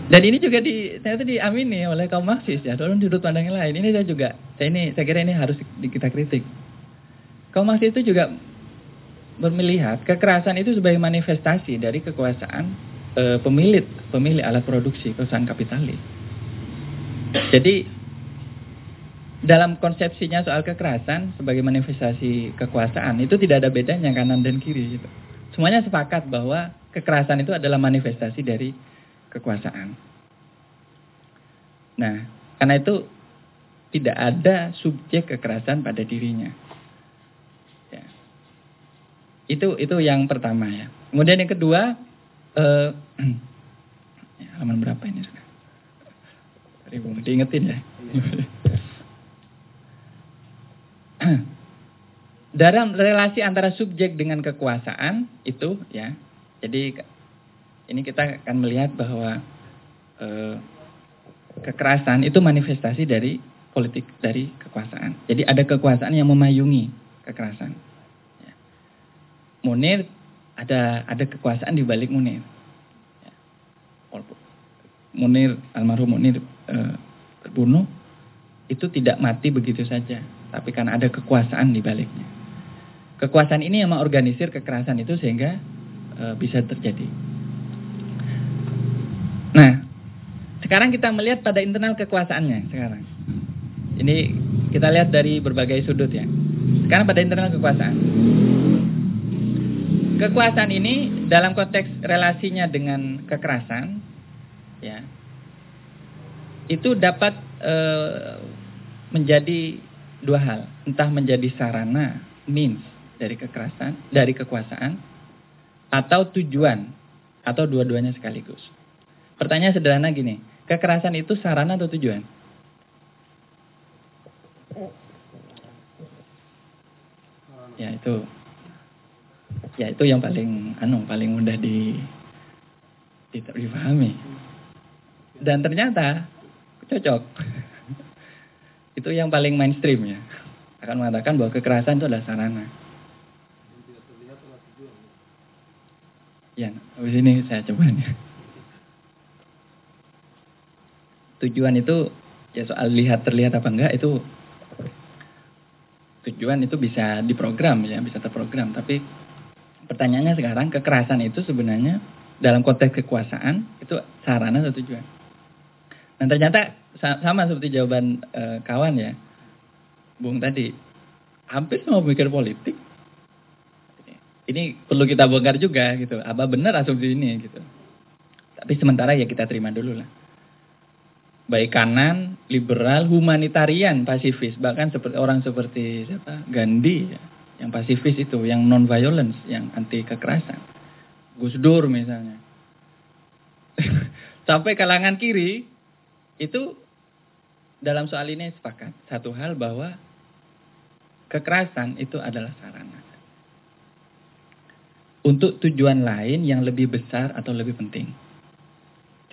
[SPEAKER 1] Dan ini juga di ternyata diamini oleh kaum Marxis ya, dalam sudut pandang yang lain. Ini saya juga, saya ini saya kira ini harus kita kritik. Kaum Marxis itu juga melihat kekerasan itu sebagai manifestasi dari kekuasaan e, pemilik pemilik alat produksi kekuasaan kapitalis. Jadi dalam konsepsinya soal kekerasan sebagai manifestasi kekuasaan itu tidak ada bedanya kanan dan kiri gitu. Semuanya sepakat bahwa kekerasan itu adalah manifestasi dari kekuasaan. Nah, karena itu tidak ada subjek kekerasan pada dirinya. Ya. Itu itu yang pertama ya. Kemudian yang kedua, eh, (clears throat) ya, halaman berapa ini sudah? Diingetin ya. (clears throat) dalam relasi antara subjek dengan kekuasaan itu ya. Jadi ini kita akan melihat bahwa eh, kekerasan itu manifestasi dari politik dari kekuasaan. Jadi ada kekuasaan yang memayungi kekerasan. Ya. Munir ada ada kekuasaan di balik Munir. Ya. Munir almarhum Munir eh, terbunuh itu tidak mati begitu saja tapi kan ada kekuasaan di baliknya. Kekuasaan ini yang mengorganisir kekerasan itu sehingga e, bisa terjadi. Nah, sekarang kita melihat pada internal kekuasaannya sekarang. Ini kita lihat dari berbagai sudut ya. Sekarang pada internal kekuasaan. Kekuasaan ini dalam konteks relasinya dengan kekerasan, ya, itu dapat e, menjadi dua hal, entah menjadi sarana, means dari kekerasan, dari kekuasaan, atau tujuan, atau dua-duanya sekaligus. Pertanyaan sederhana gini, kekerasan itu sarana atau tujuan? Ya itu, ya itu yang paling, anu, paling mudah di, dipahami. Dan ternyata cocok itu yang paling mainstream ya. Akan mengatakan bahwa kekerasan itu adalah sarana. Ya, habis ini saya coba nih. Tujuan itu ya soal lihat terlihat apa enggak itu tujuan itu bisa diprogram ya, bisa terprogram. Tapi pertanyaannya sekarang kekerasan itu sebenarnya dalam konteks kekuasaan itu sarana atau tujuan? Dan ternyata sama seperti jawaban uh, kawan ya, Bung tadi, hampir semua pemikir politik. Ini perlu kita bongkar juga gitu. Apa benar asumsi ini gitu. Tapi sementara ya kita terima dulu lah. Baik kanan, liberal, humanitarian, pasifis. Bahkan seperti orang seperti siapa? Gandhi ya. Yang pasifis itu, yang non violence, yang anti kekerasan. Gus Dur misalnya. (laughs) Sampai kalangan kiri itu dalam soal ini sepakat satu hal bahwa kekerasan itu adalah sarana untuk tujuan lain yang lebih besar atau lebih penting.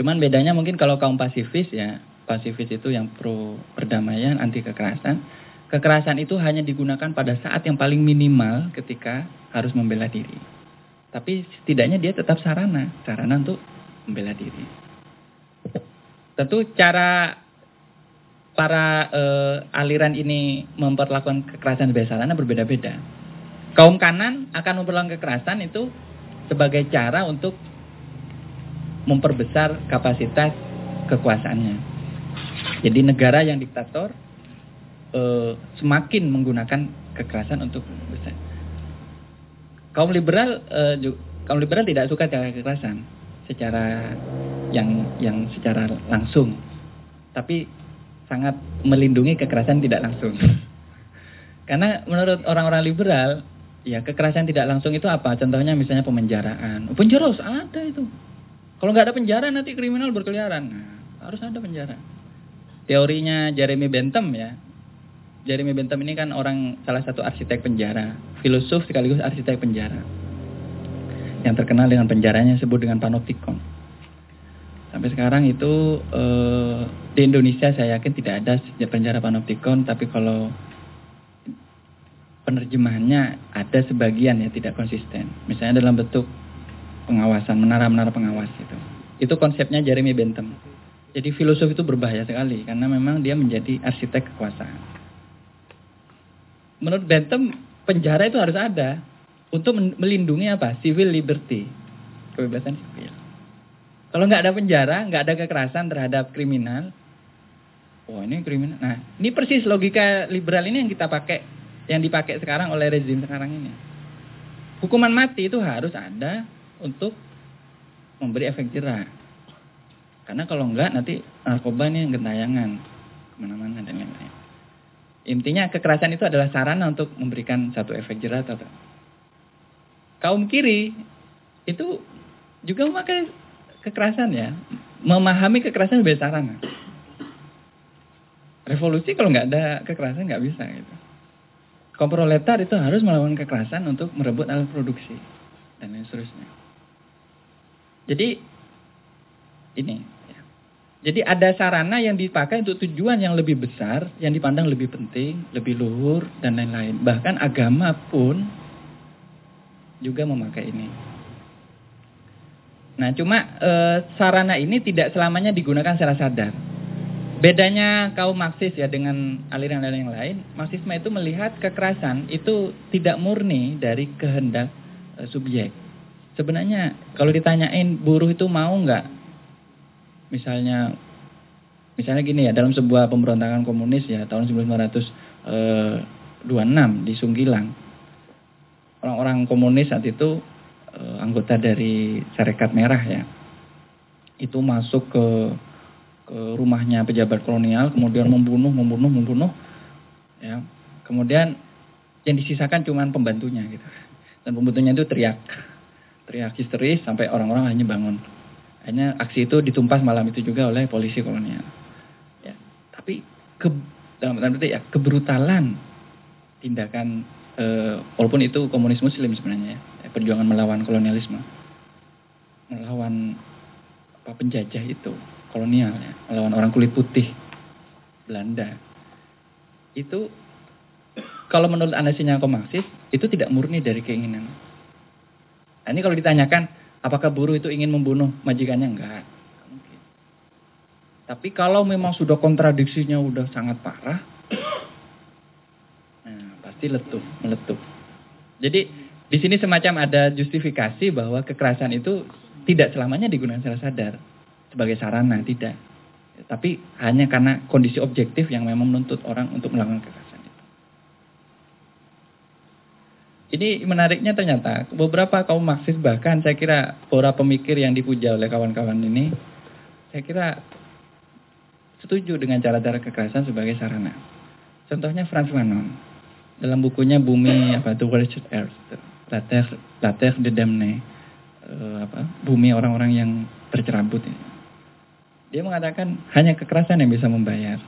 [SPEAKER 1] Cuman bedanya mungkin kalau kaum pasifis ya, pasifis itu yang pro perdamaian, anti kekerasan. Kekerasan itu hanya digunakan pada saat yang paling minimal ketika harus membela diri. Tapi setidaknya dia tetap sarana, sarana untuk membela diri. Tentu cara para uh, aliran ini memperlakukan kekerasan sebagai sarana berbeda-beda. Kaum kanan akan memperlakukan kekerasan itu sebagai cara untuk memperbesar kapasitas kekuasaannya. Jadi negara yang diktator uh, semakin menggunakan kekerasan untuk besar. Kaum liberal uh, kaum liberal tidak suka cara kekerasan secara yang yang secara langsung. Tapi sangat melindungi kekerasan tidak langsung. (laughs) Karena menurut orang-orang liberal, ya kekerasan tidak langsung itu apa? Contohnya misalnya pemenjaraan. Penjara harus ada itu. Kalau nggak ada penjara nanti kriminal berkeliaran. Nah, harus ada penjara. Teorinya Jeremy Bentham ya, Jeremy Bentham ini kan orang salah satu arsitek penjara, filosof sekaligus arsitek penjara. Yang terkenal dengan penjaranya disebut dengan panoptikon. Sampai sekarang itu eh, di Indonesia saya yakin tidak ada penjara panoptikon, tapi kalau penerjemahannya ada sebagian ya tidak konsisten. Misalnya dalam bentuk pengawasan, menara-menara pengawas itu. Itu konsepnya Jeremy Bentham. Jadi filosof itu berbahaya sekali karena memang dia menjadi arsitek kekuasaan menurut Bentham penjara itu harus ada untuk melindungi apa? Civil liberty, kebebasan sipil. Kalau nggak ada penjara, nggak ada kekerasan terhadap kriminal, oh ini kriminal. Nah, ini persis logika liberal ini yang kita pakai, yang dipakai sekarang oleh rezim sekarang ini. Hukuman mati itu harus ada untuk memberi efek jerah. Karena kalau enggak nanti narkoba ini gentayangan ke mana-mana dan lain-lain. Intinya kekerasan itu adalah sarana untuk memberikan satu efek jerat atau kaum kiri itu juga memakai kekerasan ya, memahami kekerasan sebagai sarana. Revolusi kalau nggak ada kekerasan nggak bisa gitu. Kaum proletar itu harus melakukan kekerasan untuk merebut alat produksi dan lain seterusnya. Jadi ini jadi ada sarana yang dipakai untuk tujuan yang lebih besar, yang dipandang lebih penting, lebih luhur, dan lain-lain. Bahkan agama pun juga memakai ini. Nah, cuma e, sarana ini tidak selamanya digunakan secara sadar. Bedanya kaum Marxis ya dengan aliran-aliran yang lain, Marxisme itu melihat kekerasan itu tidak murni dari kehendak e, subjek. Sebenarnya kalau ditanyain buruh itu mau nggak misalnya misalnya gini ya dalam sebuah pemberontakan komunis ya tahun 1926 eh, di Sunggilang orang-orang komunis saat itu anggota dari Serikat Merah ya. Itu masuk ke ke rumahnya pejabat kolonial kemudian membunuh membunuh membunuh ya. Kemudian yang disisakan cuma pembantunya gitu. Dan pembantunya itu teriak. Teriak histeris sampai orang-orang hanya bangun. Hanya aksi itu ditumpas malam itu juga oleh polisi kolonial. Ya, tapi ke, dalam tanda ya kebrutalan tindakan e, walaupun itu komunis muslim sebenarnya ya, perjuangan melawan kolonialisme. Melawan apa penjajah itu kolonial ya, melawan orang kulit putih Belanda. Itu kalau menurut analisisnya Marxis itu tidak murni dari keinginan. Nah, ini kalau ditanyakan Apakah buruh itu ingin membunuh majikannya? Enggak. Tapi kalau memang sudah kontradiksinya udah sangat parah, (clears throat) nah, pasti letup, meletup. Jadi di sini semacam ada justifikasi bahwa kekerasan itu tidak selamanya digunakan secara sadar sebagai sarana, tidak. Tapi hanya karena kondisi objektif yang memang menuntut orang untuk melakukan kekerasan. Ini menariknya ternyata beberapa kaum Marxis bahkan saya kira para pemikir yang dipuja oleh kawan-kawan ini, saya kira setuju dengan cara-cara kekerasan sebagai sarana. Contohnya Franz Fanon dalam bukunya Bumi apa The Wretched Earth, La Terre, La Terre de Damne, uh, apa, bumi orang-orang yang tercerabut. Dia mengatakan hanya kekerasan yang bisa membayar.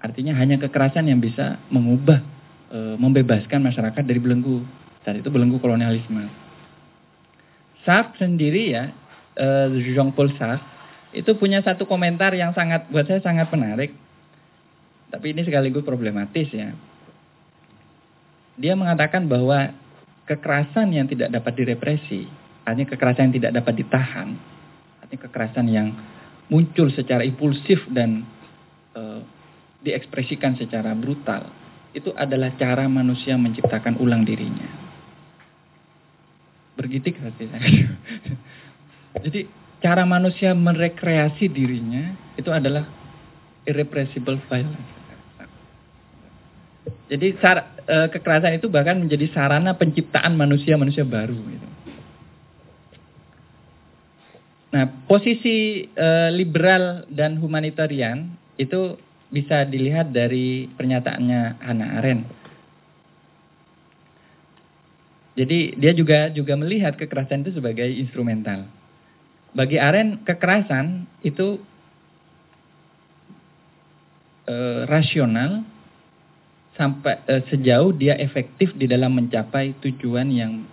[SPEAKER 1] Artinya hanya kekerasan yang bisa mengubah, e, membebaskan masyarakat dari belenggu. Saat itu belenggu kolonialisme. Sartre sendiri ya, e, Jean-Paul Sartre, itu punya satu komentar yang sangat buat saya sangat menarik. Tapi ini sekaligus problematis ya. Dia mengatakan bahwa kekerasan yang tidak dapat direpresi, artinya kekerasan yang tidak dapat ditahan, artinya kekerasan yang muncul secara impulsif dan e, diekspresikan secara brutal, itu adalah cara manusia menciptakan ulang dirinya. Bergitik hati saya. (laughs) Jadi cara manusia merekreasi dirinya itu adalah irrepressible violence. Jadi sar, e, kekerasan itu bahkan menjadi sarana penciptaan manusia-manusia baru. Gitu. Nah, posisi e, liberal dan humanitarian itu bisa dilihat dari pernyataannya Hannah Arendt. Jadi dia juga juga melihat kekerasan itu sebagai instrumental. Bagi Arendt kekerasan itu e, rasional sampai uh, sejauh dia efektif di dalam mencapai tujuan yang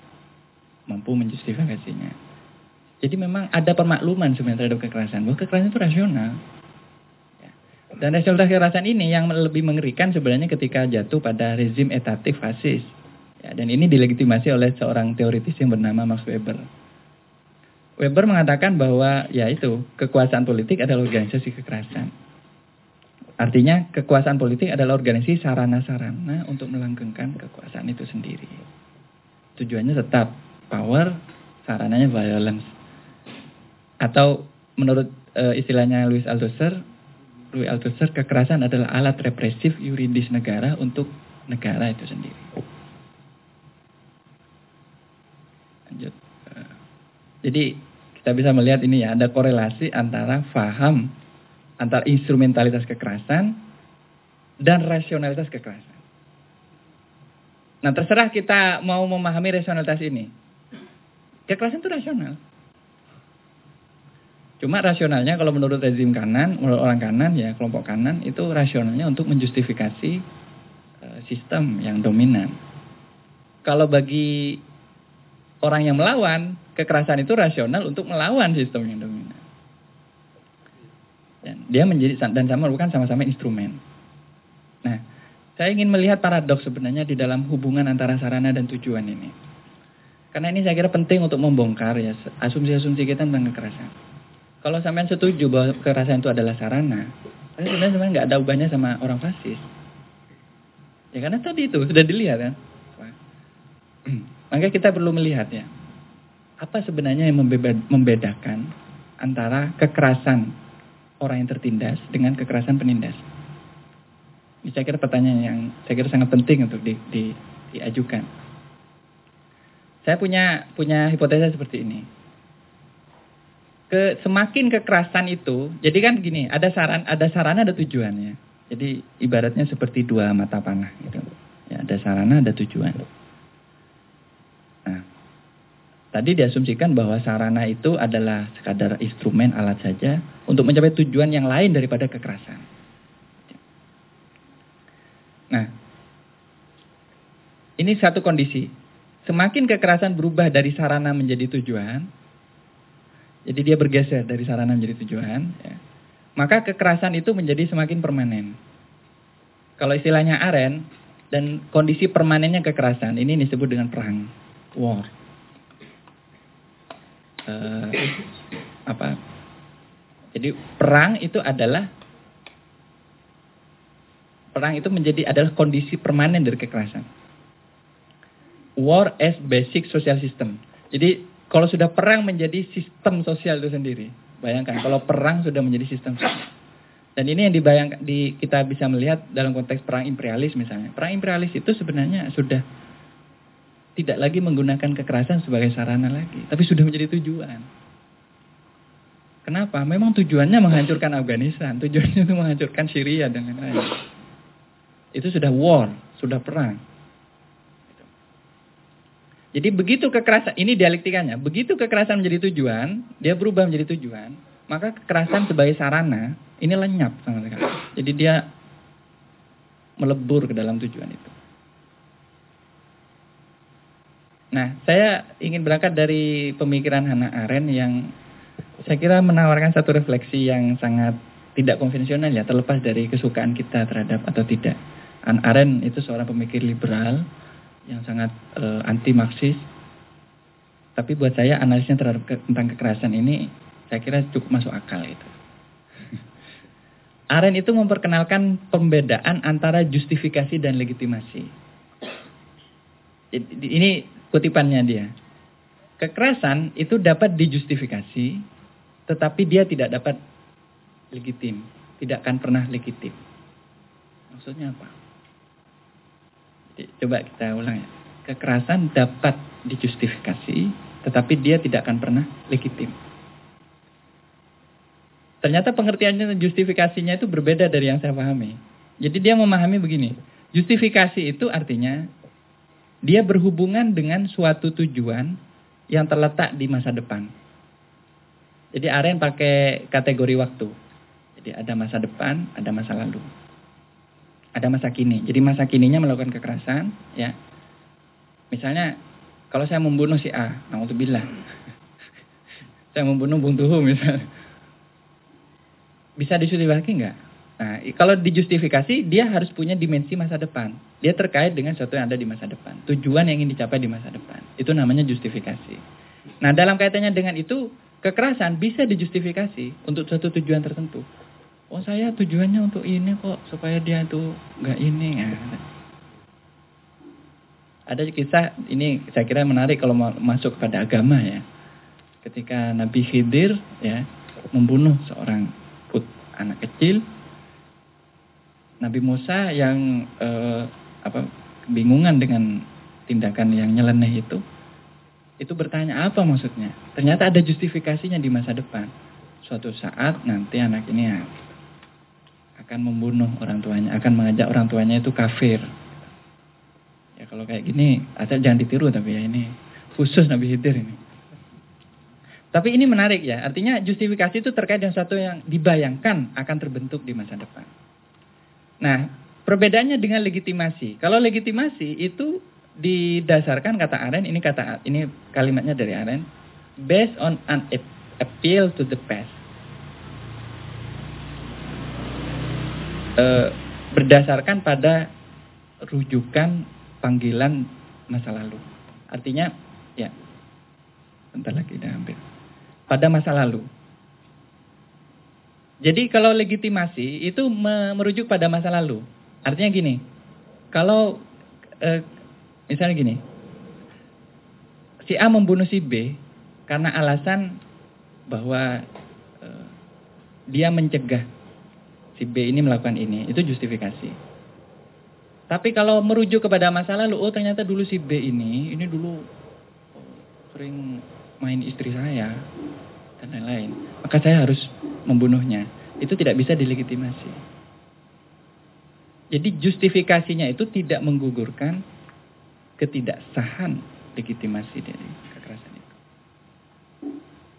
[SPEAKER 1] mampu menjustifikasinya. Jadi memang ada permakluman sebenarnya terhadap kekerasan. Bahwa kekerasan itu rasional. Ya. Dan rasionalitas kekerasan ini yang lebih mengerikan sebenarnya ketika jatuh pada rezim etatik fasis. Ya, dan ini dilegitimasi oleh seorang teoritis yang bernama Max Weber. Weber mengatakan bahwa ya itu kekuasaan politik adalah organisasi kekerasan. Artinya kekuasaan politik adalah organisasi sarana-sarana untuk melanggengkan kekuasaan itu sendiri. Tujuannya tetap power, sarananya violence. Atau menurut e, istilahnya Louis Althusser, Louis Althusser kekerasan adalah alat represif yuridis negara untuk negara itu sendiri. Lanjut. Eh, jadi kita bisa melihat ini ya ada korelasi antara faham antara instrumentalitas kekerasan dan rasionalitas kekerasan. Nah terserah kita mau memahami rasionalitas ini. Kekerasan itu rasional. Cuma rasionalnya kalau menurut rezim kanan, menurut orang kanan ya kelompok kanan itu rasionalnya untuk menjustifikasi uh, sistem yang dominan. Kalau bagi orang yang melawan, kekerasan itu rasional untuk melawan sistem yang dominan. Dia menjadi dan sama merupakan sama-sama instrumen. Nah, saya ingin melihat paradoks sebenarnya di dalam hubungan antara sarana dan tujuan ini. Karena ini saya kira penting untuk membongkar ya asumsi-asumsi kita tentang kekerasan. Kalau sampean setuju bahwa kekerasan itu adalah sarana, tapi sebenarnya sebenarnya nggak ada ubahnya sama orang fasis. Ya karena tadi itu sudah dilihat kan. (clears throat) Maka kita perlu melihat ya. Apa sebenarnya yang membedakan antara kekerasan orang yang tertindas dengan kekerasan penindas? Ini saya kira pertanyaan yang saya kira sangat penting untuk di, di, diajukan. Saya punya punya hipotesa seperti ini. Ke, semakin kekerasan itu, jadi kan gini, ada saran, ada sarana, ada tujuannya. Jadi ibaratnya seperti dua mata panah gitu. Ya, ada sarana, ada tujuan. Tadi diasumsikan bahwa sarana itu adalah sekadar instrumen alat saja untuk mencapai tujuan yang lain daripada kekerasan. Nah, ini satu kondisi. Semakin kekerasan berubah dari sarana menjadi tujuan, jadi dia bergeser dari sarana menjadi tujuan, ya, maka kekerasan itu menjadi semakin permanen. Kalau istilahnya Aren, dan kondisi permanennya kekerasan, ini disebut dengan perang, war uh, apa? Jadi perang itu adalah perang itu menjadi adalah kondisi permanen dari kekerasan. War as basic social system. Jadi kalau sudah perang menjadi sistem sosial itu sendiri. Bayangkan kalau perang sudah menjadi sistem sosial. Dan ini yang dibayangkan di kita bisa melihat dalam konteks perang imperialis misalnya. Perang imperialis itu sebenarnya sudah tidak lagi menggunakan kekerasan sebagai sarana lagi, tapi sudah menjadi tujuan. Kenapa? Memang tujuannya menghancurkan Afghanistan, tujuannya itu menghancurkan Syria dan lain-lain. Itu sudah war, sudah perang. Jadi begitu kekerasan, ini dialektikanya, begitu kekerasan menjadi tujuan, dia berubah menjadi tujuan, maka kekerasan sebagai sarana ini lenyap sama sekali. Jadi dia melebur ke dalam tujuan itu. Nah, saya ingin berangkat dari pemikiran Hannah Arendt yang saya kira menawarkan satu refleksi yang sangat tidak konvensional ya, terlepas dari kesukaan kita terhadap atau tidak. Arendt itu seorang pemikir liberal yang sangat uh, eh, anti Marxis. Tapi buat saya analisnya terhadap ke, tentang kekerasan ini saya kira cukup masuk akal (laughs) itu. Arendt itu memperkenalkan pembedaan antara justifikasi dan legitimasi. Ini kutipannya dia. Kekerasan itu dapat dijustifikasi, tetapi dia tidak dapat legitim. Tidak akan pernah legitim. Maksudnya apa? Coba kita ulang ya. Kekerasan dapat dijustifikasi, tetapi dia tidak akan pernah legitim. Ternyata pengertiannya justifikasinya itu berbeda dari yang saya pahami. Jadi dia memahami begini. Justifikasi itu artinya dia berhubungan dengan suatu tujuan yang terletak di masa depan. Jadi Aren pakai kategori waktu. Jadi ada masa depan, ada masa lalu. Ada masa kini. Jadi masa kininya melakukan kekerasan, ya. Misalnya kalau saya membunuh si A, naudzubillah. (laughs) saya membunuh Bung Tuhu misalnya. Bisa lagi enggak? Nah, kalau dijustifikasi, dia harus punya dimensi masa depan. Dia terkait dengan sesuatu yang ada di masa depan. Tujuan yang ingin dicapai di masa depan. Itu namanya justifikasi. Nah, dalam kaitannya dengan itu, kekerasan bisa dijustifikasi untuk suatu tujuan tertentu. Oh, saya tujuannya untuk ini kok, supaya dia itu nggak ini. Ya. Ada kisah, ini saya kira menarik kalau masuk kepada agama ya. Ketika Nabi Khidir ya membunuh seorang put anak kecil, Nabi Musa yang eh, apa bingungan dengan tindakan yang nyeleneh itu, itu bertanya apa maksudnya? Ternyata ada justifikasinya di masa depan. Suatu saat nanti anak ini akan membunuh orang tuanya, akan mengajak orang tuanya itu kafir. Ya kalau kayak gini, asal jangan ditiru tapi ya ini khusus Nabi Khidir ini. Tapi ini menarik ya, artinya justifikasi itu terkait dengan sesuatu yang dibayangkan akan terbentuk di masa depan. Nah, perbedaannya dengan legitimasi. Kalau legitimasi itu didasarkan kata Aren, ini kata ini kalimatnya dari Aren, based on an appeal to the past. E, berdasarkan pada rujukan panggilan masa lalu. Artinya, ya, bentar lagi udah hampir. Pada masa lalu. Jadi kalau legitimasi itu merujuk pada masa lalu. Artinya gini, kalau eh, misalnya gini, si A membunuh si B karena alasan bahwa eh, dia mencegah si B ini melakukan ini, itu justifikasi. Tapi kalau merujuk kepada masa lalu, oh ternyata dulu si B ini, ini dulu sering main istri saya dan lain-lain. Maka saya harus membunuhnya. Itu tidak bisa dilegitimasi. Jadi justifikasinya itu tidak menggugurkan ketidaksahan legitimasi dari kekerasan itu.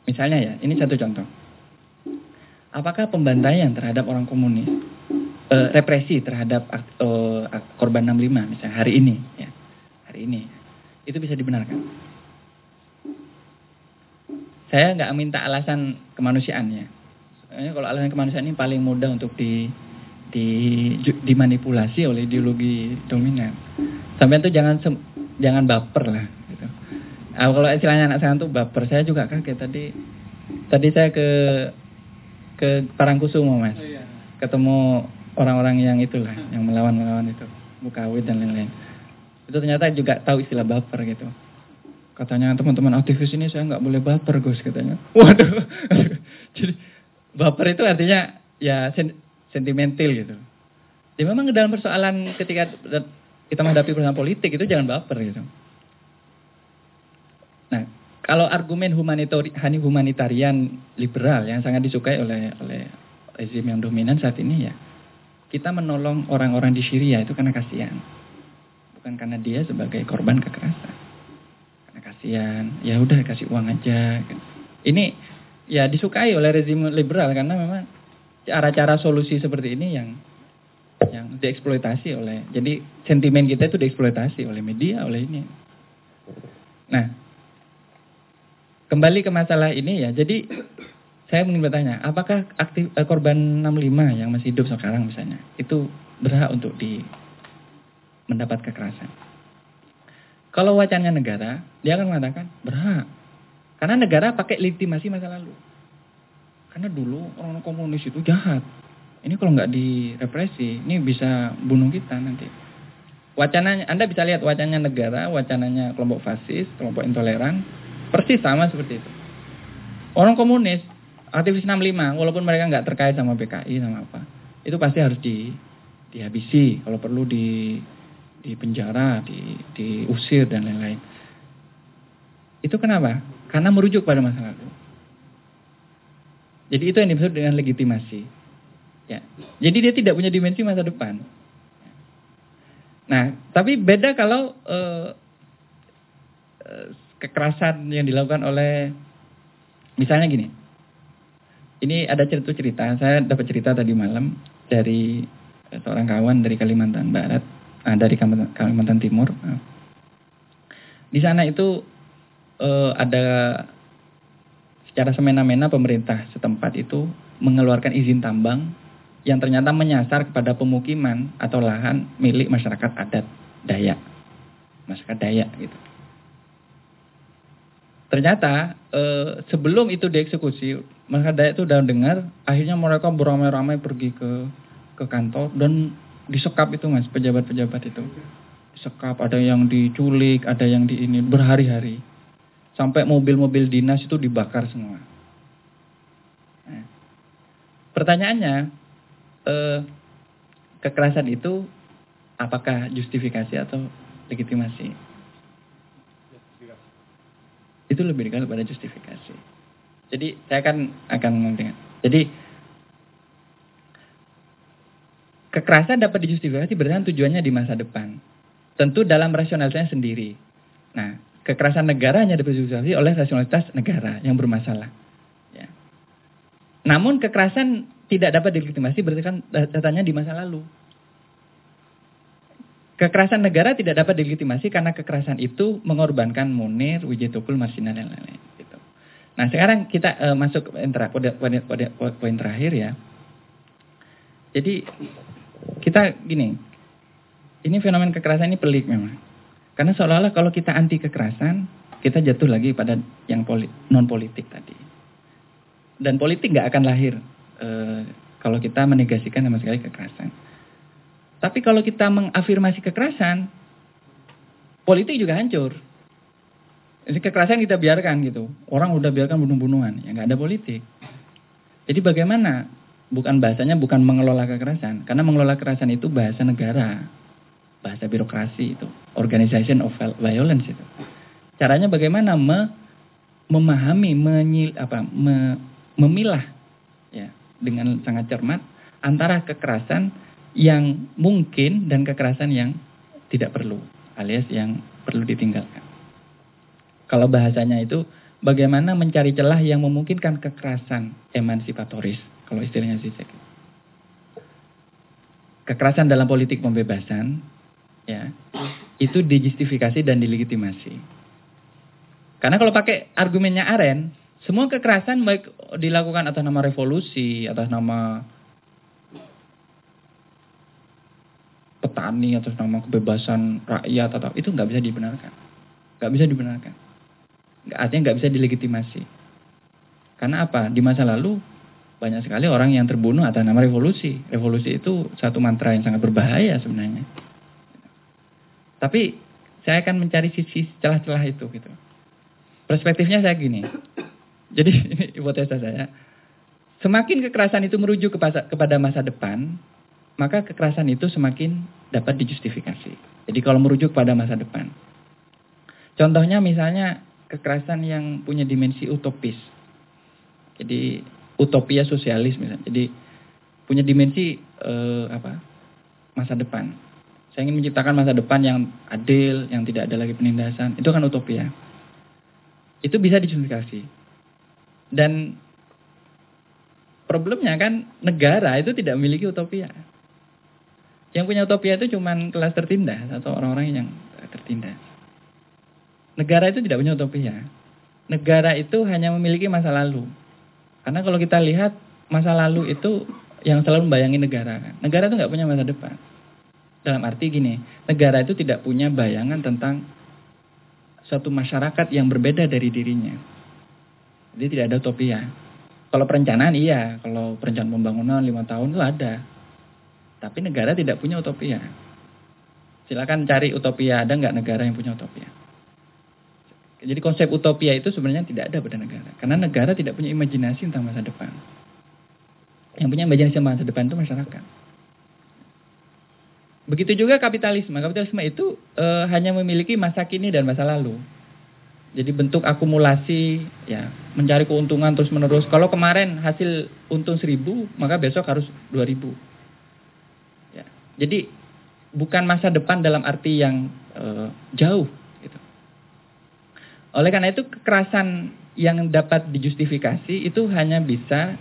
[SPEAKER 1] Misalnya ya, ini satu contoh. Apakah pembantaian terhadap orang komunis, eh, represi terhadap eh, korban 65 misalnya hari ini, ya, hari ini, itu bisa dibenarkan? Saya nggak minta alasan kemanusiaannya. Soalnya kalau alasan kemanusiaan ini paling mudah untuk di, di dimanipulasi oleh ideologi dominan. Sampai itu jangan jangan baper lah. Gitu. Nah, kalau istilahnya anak saya itu baper, saya juga kaget tadi. Tadi saya ke ke Parangkusumo mas, oh, iya. ketemu orang-orang yang itulah, yang melawan-melawan itu, Bukawit dan lain-lain. Itu ternyata juga tahu istilah baper gitu. Katanya teman-teman aktivis ini saya nggak boleh baper Gus katanya. (laughs) Waduh. (laughs) Jadi baper itu artinya ya sen sentimental gitu. Ya memang dalam persoalan ketika kita menghadapi persoalan politik itu jangan baper gitu. Nah, kalau argumen humanitarian, humanitarian liberal yang sangat disukai oleh oleh rezim yang dominan saat ini ya, kita menolong orang-orang di Syria itu karena kasihan. Bukan karena dia sebagai korban kekerasan kasihan ya udah kasih uang aja ini ya disukai oleh rezim liberal karena memang cara-cara solusi seperti ini yang yang dieksploitasi oleh jadi sentimen kita itu dieksploitasi oleh media oleh ini. Nah kembali ke masalah ini ya. Jadi saya ingin bertanya apakah aktif eh, korban 65 yang masih hidup sekarang misalnya itu berhak untuk di mendapat kekerasan? Kalau wacannya negara dia akan mengatakan berhak. Karena negara pakai legitimasi masa lalu karena dulu orang komunis itu jahat ini kalau nggak direpresi, ini bisa bunuh kita nanti. Wacananya, Anda bisa lihat wacananya negara, wacananya kelompok fasis, kelompok intoleran, persis sama seperti itu. Orang komunis, aktivis 65, walaupun mereka nggak terkait sama PKI sama apa, itu pasti harus di dihabisi, kalau perlu di di penjara, di diusir dan lain-lain. Itu kenapa? Karena merujuk pada masa lalu. Jadi itu yang dimaksud dengan legitimasi. Ya. Jadi dia tidak punya dimensi masa depan. Nah, tapi beda kalau uh, uh, kekerasan yang dilakukan oleh misalnya gini. Ini ada cerita-cerita, saya dapat cerita tadi malam dari seorang kawan dari Kalimantan Barat, nah, dari Kalimantan, Timur. Nah. Di sana itu uh, ada secara semena-mena pemerintah setempat itu mengeluarkan izin tambang yang ternyata menyasar kepada pemukiman atau lahan milik masyarakat adat Dayak. Masyarakat Dayak gitu. Ternyata eh, sebelum itu dieksekusi, masyarakat Dayak itu udah dengar, akhirnya mereka beramai-ramai pergi ke ke kantor dan disekap itu mas pejabat-pejabat itu. Disekap, ada yang diculik, ada yang di ini berhari-hari. Sampai mobil-mobil dinas itu dibakar semua. Nah, pertanyaannya, eh, kekerasan itu apakah justifikasi atau legitimasi? Itu lebih dekat pada justifikasi. Jadi saya akan akan ngomong Jadi kekerasan dapat dijustifikasi berdasarkan tujuannya di masa depan. Tentu dalam rasionalitasnya sendiri. Nah, kekerasan negara hanya dapat oleh rasionalitas negara yang bermasalah. Ya. Namun kekerasan tidak dapat dilegitimasi berdasarkan datanya di masa lalu. Kekerasan negara tidak dapat dilegitimasi karena kekerasan itu mengorbankan Munir, Wijitukul, Marsina dan lain-lain. Gitu. Nah sekarang kita uh, masuk ke poin, poin, poin terakhir ya. Jadi kita gini, ini fenomen kekerasan ini pelik memang. Karena seolah-olah kalau kita anti kekerasan, kita jatuh lagi pada yang non politik tadi. Dan politik nggak akan lahir Eh, kalau kita menegasikan sama sekali kekerasan. Tapi kalau kita mengafirmasi kekerasan, politik juga hancur. Jadi kekerasan kita biarkan gitu. Orang udah biarkan bunuh-bunuhan, ya nggak ada politik. Jadi bagaimana? Bukan bahasanya bukan mengelola kekerasan, karena mengelola kekerasan itu bahasa negara, bahasa birokrasi itu, organization of violence itu. Caranya bagaimana me, memahami, menyil, apa, me, memilah ya dengan sangat cermat antara kekerasan yang mungkin dan kekerasan yang tidak perlu alias yang perlu ditinggalkan. Kalau bahasanya itu bagaimana mencari celah yang memungkinkan kekerasan emansipatoris kalau istilahnya Zizek. Kekerasan dalam politik pembebasan ya itu dijustifikasi dan dilegitimasi. Karena kalau pakai argumennya Aren, semua kekerasan baik dilakukan atas nama revolusi, atas nama petani, atas nama kebebasan rakyat atau itu nggak bisa dibenarkan, nggak bisa dibenarkan. Artinya nggak bisa dilegitimasi. Karena apa? Di masa lalu banyak sekali orang yang terbunuh atas nama revolusi. Revolusi itu satu mantra yang sangat berbahaya sebenarnya. Tapi saya akan mencari sisi celah-celah itu gitu. Perspektifnya saya gini. Jadi (laughs) ini hipotesa saya. Semakin kekerasan itu merujuk kepada masa depan, maka kekerasan itu semakin dapat dijustifikasi. Jadi kalau merujuk pada masa depan. Contohnya misalnya kekerasan yang punya dimensi utopis. Jadi utopia sosialis misalnya. Jadi punya dimensi eh, apa? masa depan. Saya ingin menciptakan masa depan yang adil, yang tidak ada lagi penindasan. Itu kan utopia. Itu bisa dijustifikasi. Dan problemnya kan negara itu tidak memiliki utopia. Yang punya utopia itu cuma kelas tertindas atau orang-orang yang tertindas. Negara itu tidak punya utopia. Negara itu hanya memiliki masa lalu. Karena kalau kita lihat masa lalu itu yang selalu membayangi negara. Negara itu nggak punya masa depan. Dalam arti gini, negara itu tidak punya bayangan tentang suatu masyarakat yang berbeda dari dirinya. Jadi tidak ada utopia. Kalau perencanaan iya, kalau perencanaan pembangunan lima tahun itu ada. Tapi negara tidak punya utopia. Silakan cari utopia, ada nggak negara yang punya utopia? Jadi konsep utopia itu sebenarnya tidak ada pada negara. Karena negara tidak punya imajinasi tentang masa depan. Yang punya imajinasi tentang masa depan itu masyarakat. Begitu juga kapitalisme. Kapitalisme itu e, hanya memiliki masa kini dan masa lalu. Jadi bentuk akumulasi, ya mencari keuntungan terus menerus. Kalau kemarin hasil untung seribu, maka besok harus dua ribu. Ya. Jadi bukan masa depan dalam arti yang e, jauh. Gitu. Oleh karena itu kekerasan yang dapat dijustifikasi itu hanya bisa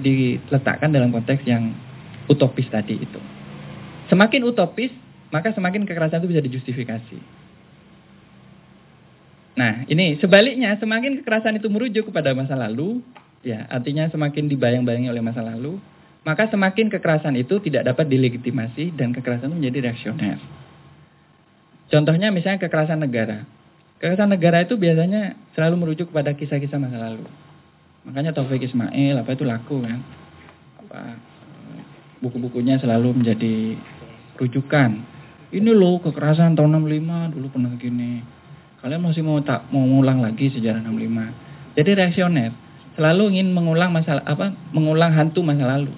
[SPEAKER 1] diletakkan dalam konteks yang utopis tadi itu. Semakin utopis, maka semakin kekerasan itu bisa dijustifikasi. Nah, ini sebaliknya, semakin kekerasan itu merujuk kepada masa lalu, ya, artinya semakin dibayang-bayangi oleh masa lalu, maka semakin kekerasan itu tidak dapat dilegitimasi dan kekerasan itu menjadi reaksioner. Contohnya misalnya kekerasan negara. Kekerasan negara itu biasanya selalu merujuk kepada kisah-kisah masa lalu. Makanya Taufik Ismail apa itu laku kan. Buku-bukunya selalu menjadi rujukan. Ini loh kekerasan tahun 65 dulu pernah gini. Kalian masih mau tak mau mengulang lagi sejarah 65. Jadi reaksioner selalu ingin mengulang masalah apa? Mengulang hantu masa lalu.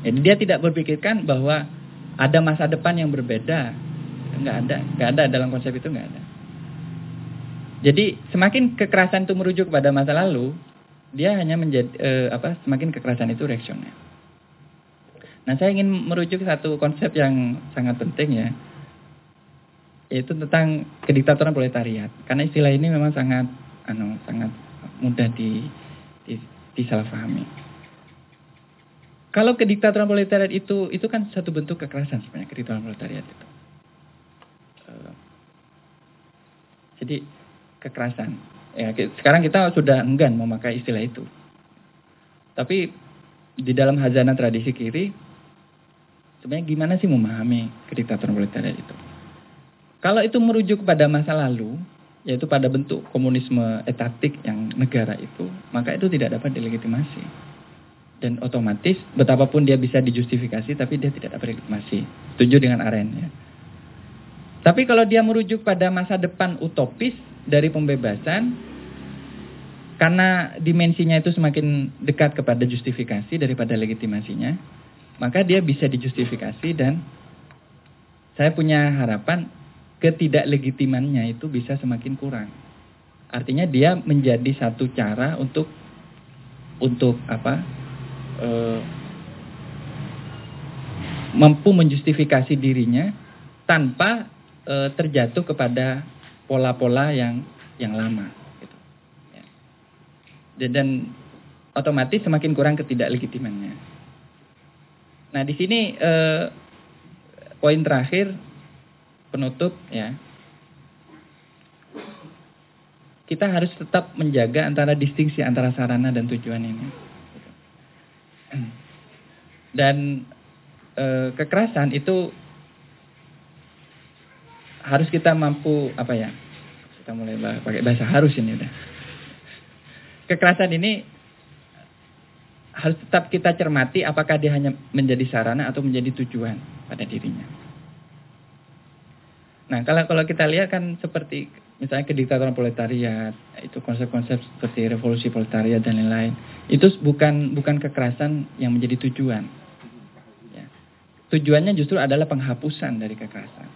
[SPEAKER 1] Jadi dia tidak berpikirkan bahwa ada masa depan yang berbeda. Enggak ada, enggak ada dalam konsep itu enggak ada. Jadi semakin kekerasan itu merujuk kepada masa lalu, dia hanya menjadi eh, apa? Semakin kekerasan itu reaksioner. Nah, saya ingin merujuk satu konsep yang sangat penting ya, yaitu tentang kediktatoran proletariat. Karena istilah ini memang sangat, anu, sangat mudah di, di disalahpahami. Kalau kediktatoran proletariat itu, itu kan satu bentuk kekerasan sebenarnya kediktatoran proletariat itu. Uh, jadi kekerasan. Ya, sekarang kita sudah enggan memakai istilah itu. Tapi di dalam hazana tradisi kiri Sebenarnya gimana sih memahami kediktatoran proletariat itu? Kalau itu merujuk pada masa lalu, yaitu pada bentuk komunisme etatik yang negara itu, maka itu tidak dapat dilegitimasi. Dan otomatis betapapun dia bisa dijustifikasi, tapi dia tidak dapat dilegitimasi. Setuju dengan Aren ya. Tapi kalau dia merujuk pada masa depan utopis dari pembebasan, karena dimensinya itu semakin dekat kepada justifikasi daripada legitimasinya, maka dia bisa dijustifikasi dan saya punya harapan ketidaklegitimannya itu bisa semakin kurang. Artinya dia menjadi satu cara untuk untuk apa? E, mampu menjustifikasi dirinya tanpa e, terjatuh kepada pola-pola yang yang lama. Gitu. Ya. Dan otomatis semakin kurang ketidaklegitimannya. Nah, di sini eh, poin terakhir penutup ya. Kita harus tetap menjaga antara distingsi antara sarana dan tujuan ini. Dan eh, kekerasan itu harus kita mampu apa ya? Kita mulai pakai bahasa harus ini udah. Kekerasan ini harus tetap kita cermati apakah dia hanya menjadi sarana atau menjadi tujuan pada dirinya. Nah, kalau kalau kita lihat kan seperti misalnya kediktatoran proletariat, itu konsep-konsep seperti revolusi proletariat dan lain-lain, itu bukan bukan kekerasan yang menjadi tujuan. Ya. Tujuannya justru adalah penghapusan dari kekerasan.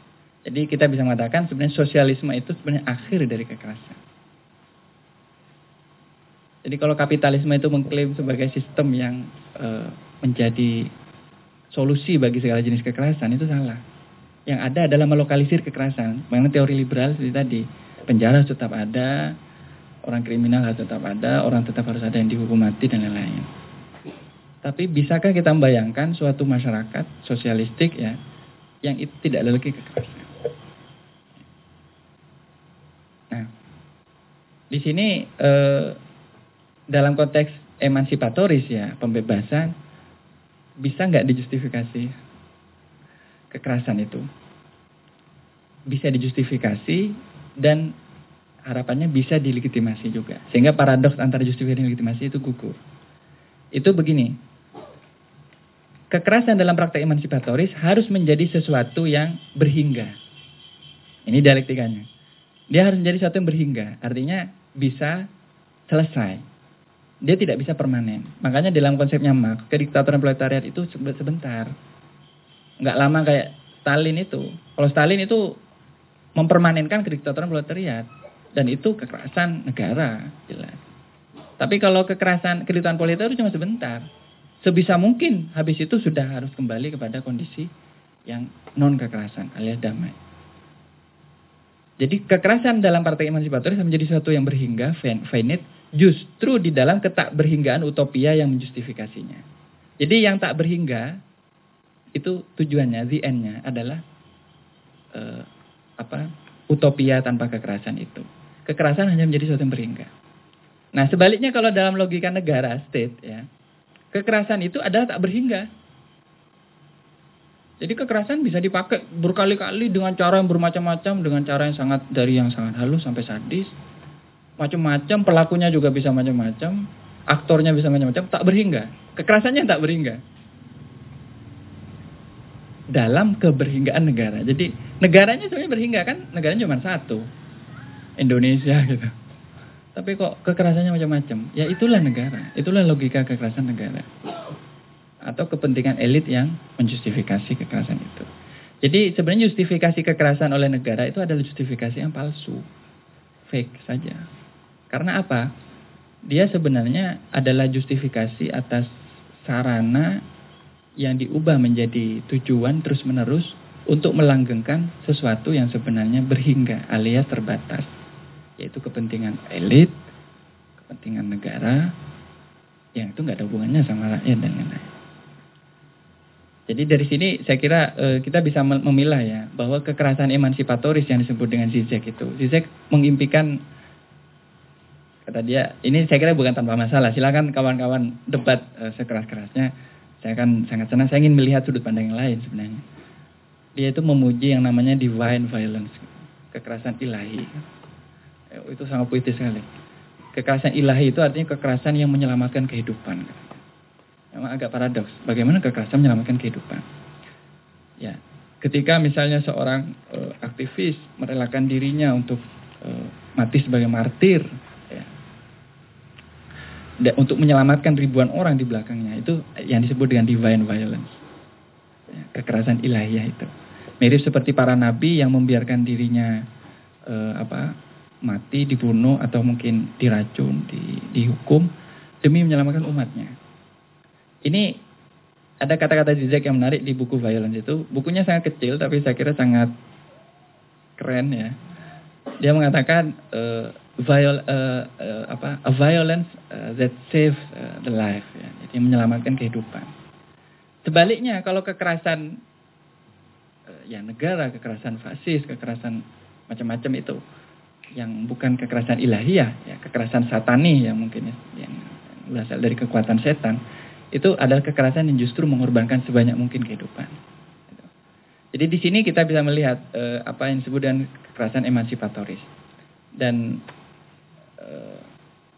[SPEAKER 1] Jadi kita bisa mengatakan sebenarnya sosialisme itu sebenarnya akhir dari kekerasan. Jadi kalau kapitalisme itu mengklaim sebagai sistem yang uh, menjadi solusi bagi segala jenis kekerasan itu salah. Yang ada adalah melokalisir kekerasan. Mengenai teori liberal seperti tadi, penjara tetap ada, orang kriminal harus tetap ada, orang tetap harus ada yang dihukum mati dan lain-lain. Tapi bisakah kita membayangkan suatu masyarakat sosialistik ya yang itu tidak ada lagi kekerasan? Nah, di sini eh, dalam konteks emansipatoris ya pembebasan bisa nggak dijustifikasi kekerasan itu? Bisa dijustifikasi dan harapannya bisa dilegitimasi juga. Sehingga paradoks antara justifikasi dan legitimasi itu gugur. Itu begini, kekerasan dalam praktek emansipatoris harus menjadi sesuatu yang berhingga. Ini dialektikanya. Dia harus menjadi sesuatu yang berhingga, artinya bisa selesai. Dia tidak bisa permanen. Makanya dalam konsepnya Marx, kediktatoran proletariat itu sebentar. Nggak lama kayak Stalin itu. Kalau Stalin itu mempermanenkan kediktatoran proletariat. Dan itu kekerasan negara, jelas. Tapi kalau kekerasan kediktatoran proletariat itu cuma sebentar sebisa mungkin habis itu sudah harus kembali kepada kondisi yang non kekerasan alias damai. Jadi kekerasan dalam partai emansipatoris menjadi sesuatu yang berhingga, finite, justru di dalam ketak berhinggaan utopia yang menjustifikasinya. Jadi yang tak berhingga itu tujuannya, the end-nya adalah uh, apa? Utopia tanpa kekerasan itu. Kekerasan hanya menjadi sesuatu yang berhingga. Nah sebaliknya kalau dalam logika negara, state ya, Kekerasan itu adalah tak berhingga. Jadi kekerasan bisa dipakai berkali-kali dengan cara yang bermacam-macam, dengan cara yang sangat dari yang sangat halus sampai sadis. Macam-macam, pelakunya juga bisa macam-macam, aktornya bisa macam-macam, tak berhingga. Kekerasannya tak berhingga. Dalam keberhinggaan negara. Jadi negaranya sebenarnya berhingga kan, negaranya cuma satu. Indonesia gitu. Tapi kok kekerasannya macam-macam? Ya itulah negara, itulah logika kekerasan negara. Atau kepentingan elit yang menjustifikasi kekerasan itu. Jadi sebenarnya justifikasi kekerasan oleh negara itu adalah justifikasi yang palsu. Fake saja. Karena apa? Dia sebenarnya adalah justifikasi atas sarana yang diubah menjadi tujuan terus-menerus untuk melanggengkan sesuatu yang sebenarnya berhingga alias terbatas yaitu kepentingan elit, kepentingan negara, yang itu nggak ada hubungannya sama rakyat dan lain-lain. Jadi dari sini saya kira e, kita bisa memilah ya bahwa kekerasan emansipatoris yang disebut dengan Zizek itu, Zizek mengimpikan kata dia ini saya kira bukan tanpa masalah. Silakan kawan-kawan debat e, sekeras-kerasnya. Saya akan sangat senang. Saya ingin melihat sudut pandang yang lain sebenarnya. Dia itu memuji yang namanya divine violence, kekerasan ilahi. Ya, itu sangat puitis sekali. Kekerasan ilahi itu artinya kekerasan yang menyelamatkan kehidupan. Memang agak paradoks. Bagaimana kekerasan menyelamatkan kehidupan? Ya, ketika misalnya seorang uh, aktivis merelakan dirinya untuk uh, mati sebagai martir, untuk menyelamatkan ribuan orang di belakangnya, itu yang disebut dengan divine violence. Ya, kekerasan ilahiyah itu. Mirip seperti para nabi yang membiarkan dirinya uh, apa mati, dibunuh atau mungkin diracun, di, dihukum demi menyelamatkan umatnya. Ini ada kata-kata Zizek yang menarik di buku Violence itu. Bukunya sangat kecil tapi saya kira sangat keren ya. Dia mengatakan uh, viol, uh, uh, apa, a violence uh, that saves uh, the life, ya. jadi menyelamatkan kehidupan. Sebaliknya kalau kekerasan uh, ya negara, kekerasan fasis, kekerasan macam-macam itu yang bukan kekerasan ilahiyah, ya, kekerasan satani yang mungkin ya, yang berasal dari kekuatan setan, itu adalah kekerasan yang justru mengorbankan sebanyak mungkin kehidupan. Jadi di sini kita bisa melihat eh, apa yang disebut dengan kekerasan emansipatoris. Dan eh,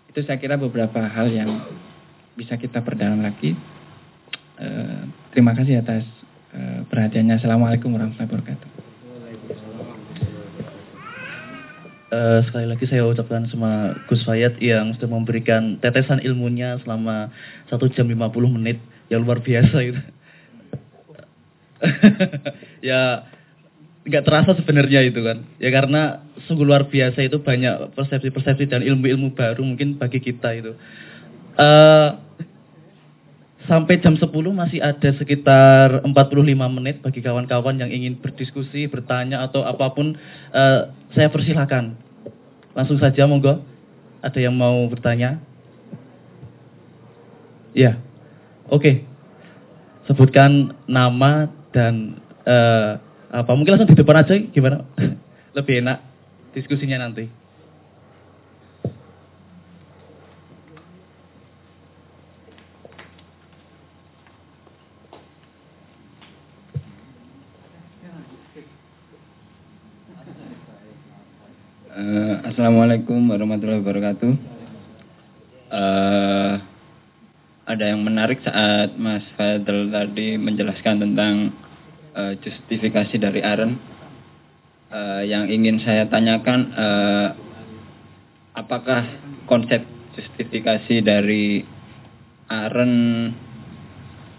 [SPEAKER 1] itu saya kira beberapa hal yang bisa kita perdalam lagi. Eh, terima kasih atas eh, perhatiannya. Assalamualaikum warahmatullahi wabarakatuh.
[SPEAKER 2] Uh, sekali lagi saya ucapkan sama Gus Fayat yang sudah memberikan tetesan ilmunya selama satu jam 50 menit yang luar biasa itu. (laughs) ya nggak terasa sebenarnya itu kan. Ya karena sungguh luar biasa itu banyak persepsi-persepsi dan ilmu-ilmu baru mungkin bagi kita itu. Uh, sampai jam 10 masih ada sekitar 45 menit bagi kawan-kawan yang ingin berdiskusi, bertanya atau apa pun uh, saya persilahkan. Langsung saja monggo. Ada yang mau bertanya? Ya. Oke. Sebutkan nama dan uh, apa mungkin langsung di depan aja gimana? (laughs) Lebih enak diskusinya nanti.
[SPEAKER 3] Uh, Assalamualaikum warahmatullahi wabarakatuh. Uh, ada yang menarik saat Mas Fadl tadi menjelaskan tentang uh, justifikasi dari Aren. Uh, yang ingin saya tanyakan, uh, apakah konsep justifikasi dari Aren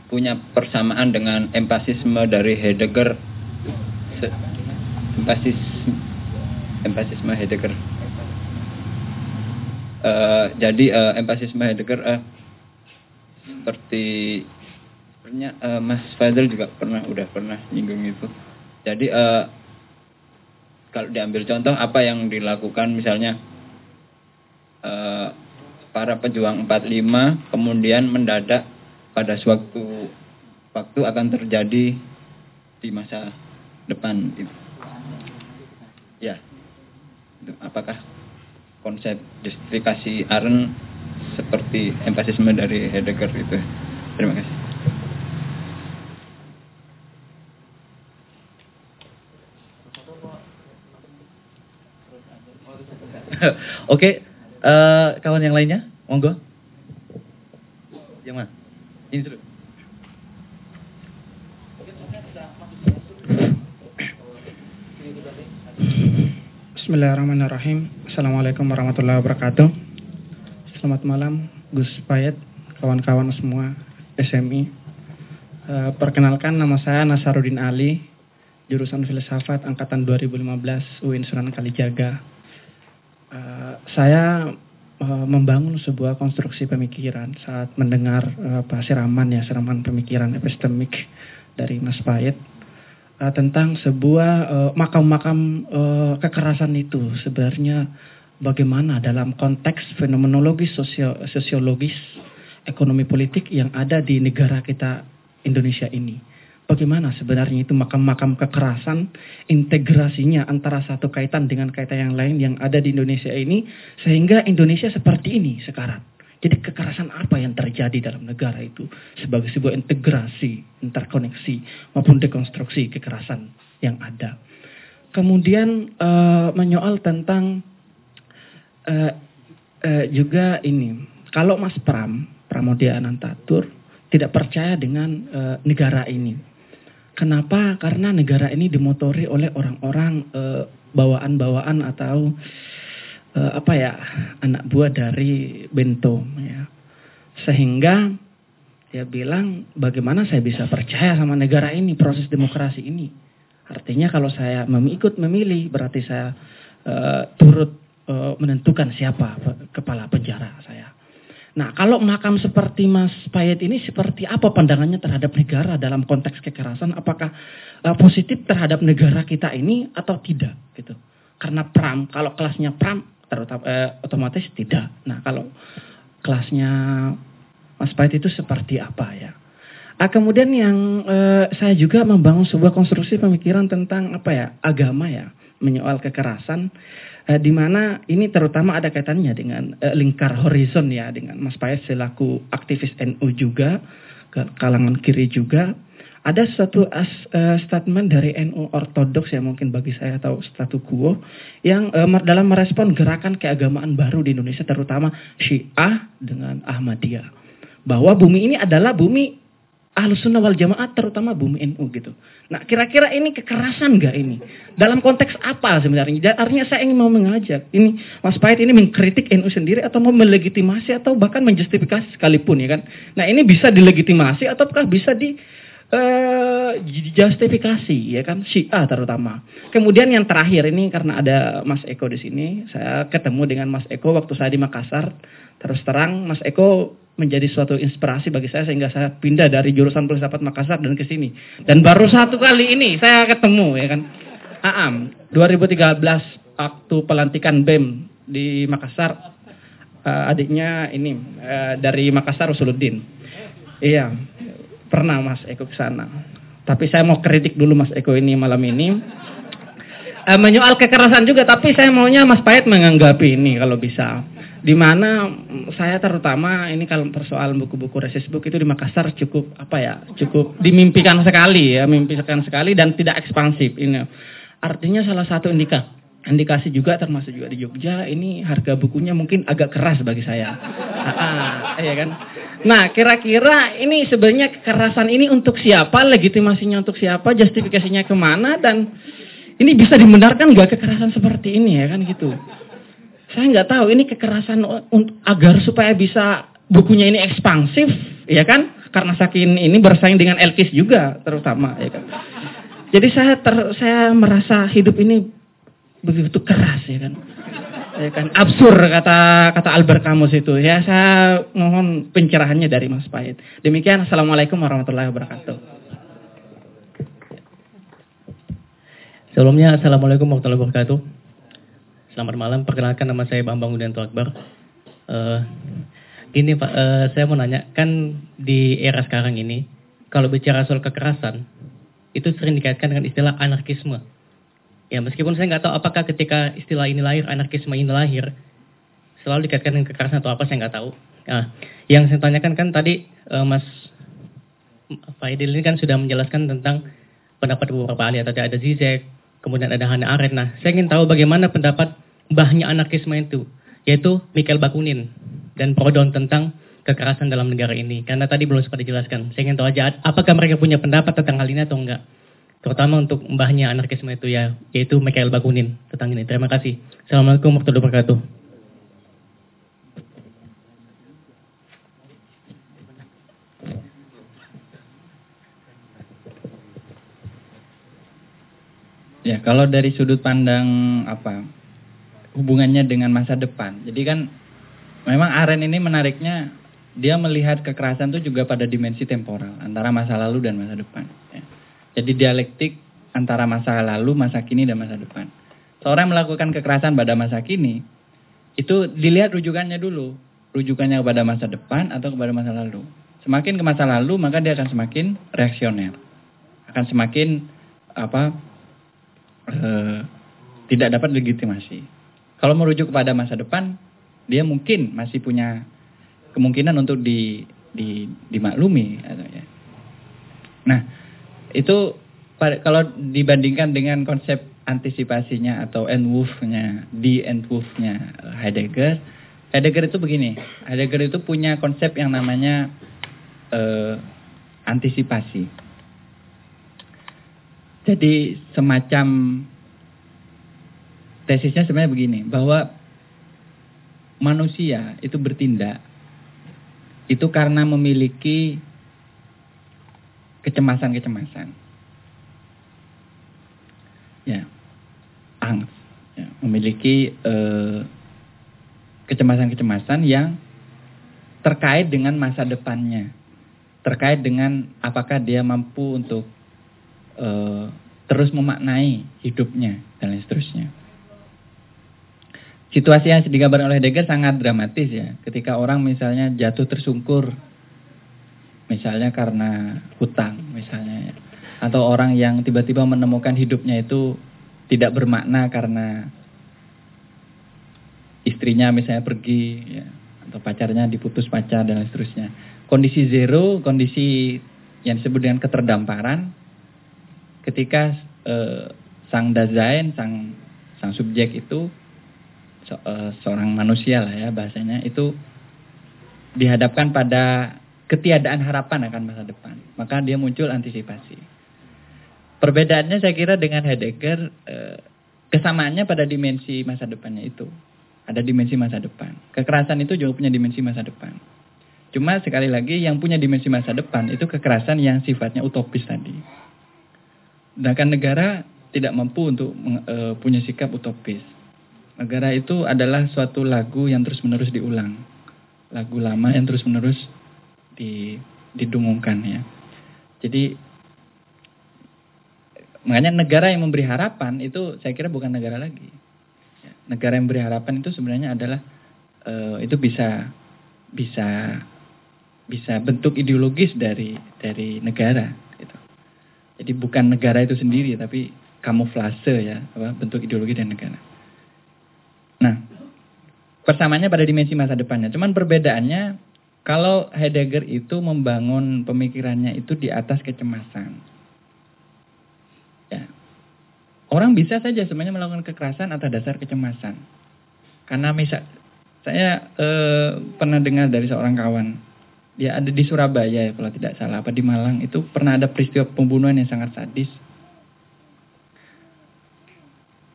[SPEAKER 3] punya persamaan dengan empasisme dari Heidegger? Empasisme empasisme Heidegger. Uh, jadi uh, empasisme Heidegger uh, seperti sebenarnya uh, Mas Fadil juga pernah udah pernah nyinggung itu. Jadi uh, kalau diambil contoh apa yang dilakukan misalnya uh, para pejuang 45 kemudian mendadak pada suatu waktu akan terjadi di masa depan itu. Ya apakah konsep justifikasi Aren seperti empasisme dari Heidegger itu terima kasih (laughs)
[SPEAKER 2] Oke, uh, kawan yang lainnya, monggo. Yang mana? Ini dulu.
[SPEAKER 4] Bismillahirrahmanirrahim. Assalamualaikum warahmatullahi wabarakatuh. Selamat malam, Gus Payet, kawan-kawan semua SMI. E, eh, perkenalkan nama saya Nasaruddin Ali, jurusan filsafat angkatan 2015 UIN Sunan Kalijaga. E, saya e, membangun sebuah konstruksi pemikiran saat mendengar e, apa siraman ya, siraman pemikiran epistemik dari Mas Payet uh, tentang sebuah uh, makam-makam uh, kekerasan itu sebenarnya bagaimana dalam konteks fenomenologis sosio sosiologis ekonomi politik yang ada di negara kita Indonesia ini. Bagaimana sebenarnya itu makam-makam kekerasan integrasinya antara satu kaitan dengan kaitan yang lain yang ada di Indonesia ini sehingga Indonesia seperti ini sekarang. Jadi kekerasan apa yang terjadi dalam negara itu sebagai sebuah integrasi, interkoneksi maupun dekonstruksi kekerasan yang ada. Kemudian uh, menyoal tentang uh, uh, juga ini, kalau Mas Pram, Pramodia Anantatur tidak percaya dengan uh, negara ini. Kenapa? Karena negara ini dimotori oleh orang-orang uh, bawaan-bawaan atau uh, apa ya anak buah dari Bento ya. Sehingga dia bilang bagaimana saya bisa percaya sama negara ini proses demokrasi ini? Artinya kalau saya mengikut memilih berarti saya uh, turut menentukan siapa kepala penjara saya Nah, kalau makam seperti Mas Payet ini seperti apa pandangannya terhadap negara dalam konteks kekerasan? Apakah uh, positif terhadap negara kita ini atau tidak gitu? Karena Pram, kalau kelasnya Pram terutama eh, otomatis tidak. Nah kalau kelasnya Mas Pait itu seperti apa ya? Ah, kemudian yang eh, saya juga membangun sebuah konstruksi pemikiran tentang apa ya agama ya menyoal kekerasan eh, di mana ini terutama ada kaitannya dengan eh, lingkar horizon ya dengan Mas Pait selaku aktivis NU juga ke kalangan kiri juga. Ada suatu as, uh, statement dari NU Ortodoks yang mungkin bagi saya tahu statu quo yang uh, dalam merespon gerakan keagamaan baru di Indonesia terutama Syiah dengan Ahmadiyah. Bahwa bumi ini adalah bumi Ahlus Sunnah wal Jamaah terutama bumi NU gitu. Nah kira-kira ini kekerasan nggak ini? Dalam konteks apa sebenarnya? Artinya saya ingin mau mengajak ini Mas Pahit ini mengkritik NU sendiri atau mau melegitimasi atau bahkan menjustifikasi sekalipun ya kan? Nah ini bisa dilegitimasi ataukah bisa di uh, justifikasi ya kan Syiah terutama. Kemudian yang terakhir ini karena ada Mas Eko di sini, saya ketemu dengan Mas Eko waktu saya di Makassar. Terus terang Mas Eko menjadi suatu inspirasi bagi saya sehingga saya pindah dari jurusan filsafat Makassar dan ke sini. Dan baru satu kali ini saya ketemu ya kan. Aam 2013 waktu pelantikan BEM di Makassar uh, adiknya ini uh, dari Makassar Usuluddin Iya, pernah Mas Eko ke sana. Tapi saya mau kritik dulu Mas Eko ini malam ini. Eh, menyoal kekerasan juga, tapi saya maunya Mas Payet menganggapi ini kalau bisa. Di mana mm, saya terutama ini kalau persoalan buku-buku resisbook itu di Makassar cukup apa ya, cukup dimimpikan sekali ya, mimpikan sekali dan tidak ekspansif ini. Artinya salah satu indika, indikasi juga termasuk juga di Jogja ini harga bukunya mungkin agak keras bagi saya. Ah, ah, iya kan? Nah, kira-kira ini sebenarnya kekerasan ini untuk siapa, legitimasinya untuk siapa, justifikasinya ke mana, dan ini bisa dibenarkan nggak kekerasan seperti ini ya kan gitu. Saya nggak tahu ini kekerasan agar supaya bisa bukunya ini ekspansif, ya kan? Karena saking ini bersaing dengan Elkis juga terutama, ya kan? Jadi saya ter, saya merasa hidup ini begitu keras ya kan. Ya kan absurd kata kata Albert Camus itu. Ya saya mohon pencerahannya dari Mas Pahit. Demikian Assalamualaikum warahmatullahi wabarakatuh.
[SPEAKER 5] Sebelumnya Assalamualaikum warahmatullahi wabarakatuh. Selamat malam, perkenalkan nama saya Bambang Udianto Akbar. Uh, gini Pak, uh, saya mau nanya, kan di era sekarang ini, kalau bicara soal kekerasan, itu sering dikaitkan dengan istilah anarkisme Ya meskipun saya nggak tahu apakah ketika istilah ini lahir, anarkisme ini lahir, selalu dikaitkan dengan kekerasan atau apa saya nggak tahu. Nah, yang saya tanyakan kan tadi uh, Mas Faidil ini kan sudah menjelaskan tentang pendapat beberapa ahli. Tadi ada Zizek, kemudian ada Hannah Arendt. Nah, saya ingin tahu bagaimana pendapat mbahnya anarkisme itu, yaitu Michael Bakunin dan Prodon tentang kekerasan dalam negara ini. Karena tadi belum sempat dijelaskan. Saya ingin tahu aja apakah mereka punya pendapat tentang hal ini atau enggak terutama untuk mbahnya anarkisme itu ya, yaitu Michael Bakunin tentang ini. Terima kasih. Assalamualaikum warahmatullahi wabarakatuh.
[SPEAKER 1] Ya, kalau dari sudut pandang apa hubungannya dengan masa depan. Jadi kan memang Aren ini menariknya dia melihat kekerasan itu juga pada dimensi temporal antara masa lalu dan masa depan. Ya. Jadi dialektik antara masa lalu, masa kini, dan masa depan. Seorang melakukan kekerasan pada masa kini, itu dilihat rujukannya dulu. Rujukannya kepada masa depan atau kepada masa lalu. Semakin ke masa lalu, maka dia akan semakin reaksioner. Akan semakin apa eh, tidak dapat legitimasi. Kalau merujuk kepada masa depan, dia mungkin masih punya kemungkinan untuk di, di, dimaklumi. Ya. Nah, itu kalau dibandingkan dengan konsep antisipasinya atau Entwurf-nya, di Entwurf-nya Heidegger, Heidegger itu begini, Heidegger itu punya konsep yang namanya uh, antisipasi. Jadi semacam tesisnya sebenarnya begini, bahwa manusia itu bertindak itu karena memiliki kecemasan-kecemasan. Ya, angst, ya, memiliki kecemasan kecemasan-kecemasan yang terkait dengan masa depannya, terkait dengan apakah dia mampu untuk uh, terus memaknai hidupnya dan lain seterusnya. Situasi yang digambarkan oleh Heidegger sangat dramatis ya, ketika orang misalnya jatuh tersungkur misalnya karena hutang misalnya. Atau orang yang tiba-tiba menemukan hidupnya itu tidak bermakna karena istrinya misalnya pergi ya, atau pacarnya diputus pacar dan seterusnya. Kondisi zero kondisi yang disebut dengan keterdamparan ketika eh, sang dazain sang sang subjek itu so, eh, seorang manusia lah ya bahasanya itu dihadapkan pada ketiadaan harapan akan masa depan. Maka dia muncul antisipasi. Perbedaannya saya kira dengan Heidegger, eh, kesamaannya pada dimensi masa depannya itu. Ada dimensi masa depan. Kekerasan itu juga punya dimensi masa depan. Cuma sekali lagi yang punya dimensi masa depan itu kekerasan yang sifatnya utopis tadi. Sedangkan negara tidak mampu untuk e, punya sikap utopis. Negara itu adalah suatu lagu yang terus-menerus diulang. Lagu lama yang terus-menerus di, didungungkan ya. Jadi makanya negara yang memberi harapan itu saya kira bukan negara lagi. Ya, negara yang memberi harapan itu sebenarnya adalah uh, itu bisa bisa bisa bentuk ideologis dari dari negara gitu. Jadi bukan negara itu sendiri tapi kamuflase ya, apa bentuk ideologi dan negara. Nah, persamaannya pada dimensi masa depannya. Cuman perbedaannya kalau Heidegger itu membangun pemikirannya itu di atas kecemasan. Ya. Orang bisa saja sebenarnya melakukan kekerasan atas dasar kecemasan. Karena misal saya eh, pernah dengar dari seorang kawan dia ada di Surabaya ya kalau tidak salah apa di Malang itu pernah ada peristiwa pembunuhan yang sangat sadis.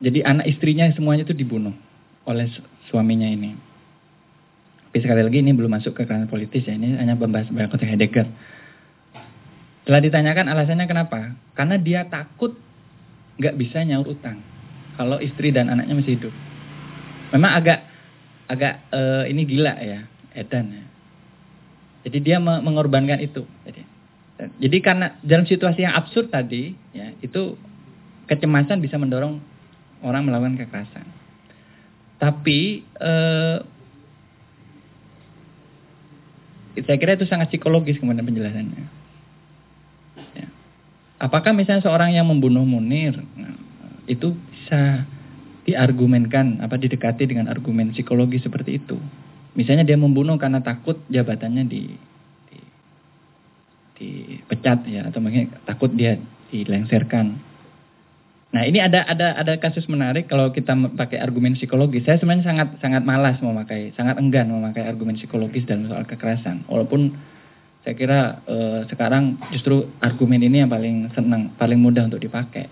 [SPEAKER 1] Jadi anak istrinya semuanya itu dibunuh oleh suaminya ini. Tapi sekali lagi ini belum masuk ke ranah politis ya, ini hanya membahas konteks Heidegger. Setelah ditanyakan alasannya kenapa? Karena dia takut nggak bisa nyaur utang kalau istri dan anaknya masih hidup. Memang agak agak uh, ini gila ya, Edan ya. Jadi dia mengorbankan itu. Jadi, jadi karena dalam situasi yang absurd tadi, ya itu kecemasan bisa mendorong orang melakukan kekerasan. Tapi eh, saya kira itu sangat psikologis kemudian penjelasannya. Ya. Apakah misalnya seorang yang membunuh Munir nah, itu bisa diargumenkan apa didekati dengan argumen psikologi seperti itu? Misalnya dia membunuh karena takut jabatannya di, di dipecat ya atau mungkin takut dia dilengserkan. Nah ini ada ada ada kasus menarik kalau kita pakai argumen psikologis. Saya sebenarnya sangat sangat malas memakai, sangat enggan memakai argumen psikologis dalam soal kekerasan. Walaupun saya kira eh, sekarang justru argumen ini yang paling senang, paling mudah untuk dipakai.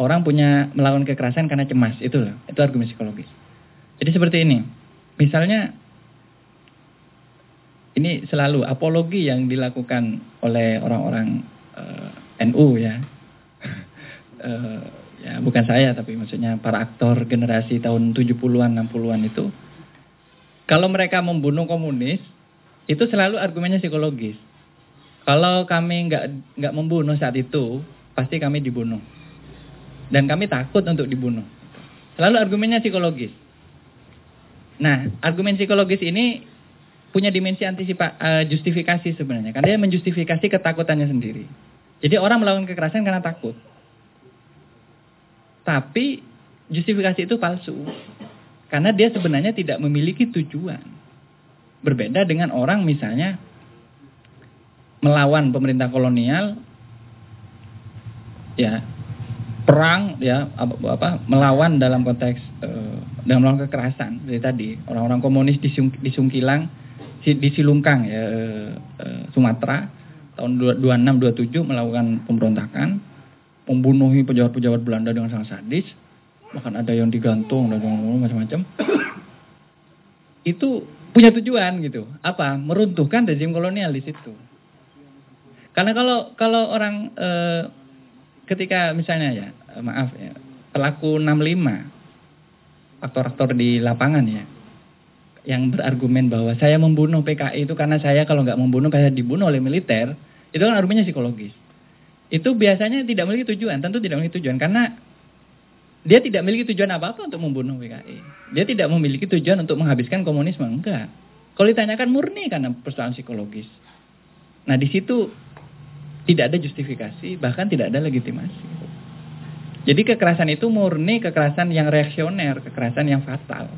[SPEAKER 1] Orang punya melakukan kekerasan karena cemas, itu loh, itu argumen psikologis. Jadi seperti ini, misalnya ini selalu apologi yang dilakukan oleh orang-orang eh, NU ya. uh, (laughs) ya bukan saya tapi maksudnya para aktor generasi tahun 70-an 60-an itu kalau mereka membunuh komunis itu selalu argumennya psikologis. Kalau kami nggak nggak membunuh saat itu, pasti kami dibunuh. Dan kami takut untuk dibunuh. Selalu argumennya psikologis. Nah, argumen psikologis ini punya dimensi antisipa, uh, justifikasi sebenarnya. Karena dia menjustifikasi ketakutannya sendiri. Jadi orang melakukan kekerasan karena takut. Tapi justifikasi itu palsu. Karena dia sebenarnya tidak memiliki tujuan. Berbeda dengan orang misalnya melawan pemerintah kolonial ya perang ya apa, apa melawan dalam konteks uh, dalam melakukan kekerasan seperti tadi orang-orang komunis di, di Sungkilang di Silungkang ya eh, Sumatera tahun 26 27 melakukan pemberontakan membunuhi pejabat-pejabat Belanda dengan sangat sadis bahkan ada yang digantung dan macam-macam. (clears throat) Itu punya tujuan gitu. Apa? Meruntuhkan rezim kolonial di situ karena kalau kalau orang eh, ketika misalnya ya maaf ya pelaku 65 aktor-aktor di lapangan ya yang berargumen bahwa saya membunuh PKI itu karena saya kalau nggak membunuh saya dibunuh oleh militer, itu kan argumennya psikologis. Itu biasanya tidak memiliki tujuan, tentu tidak memiliki tujuan karena dia tidak memiliki tujuan apa-apa untuk membunuh PKI. Dia tidak memiliki tujuan untuk menghabiskan komunisme, enggak. Kalau ditanyakan murni karena persoalan psikologis. Nah di situ tidak ada justifikasi, bahkan tidak ada legitimasi. Jadi kekerasan itu murni kekerasan yang reaksioner, kekerasan yang fatal.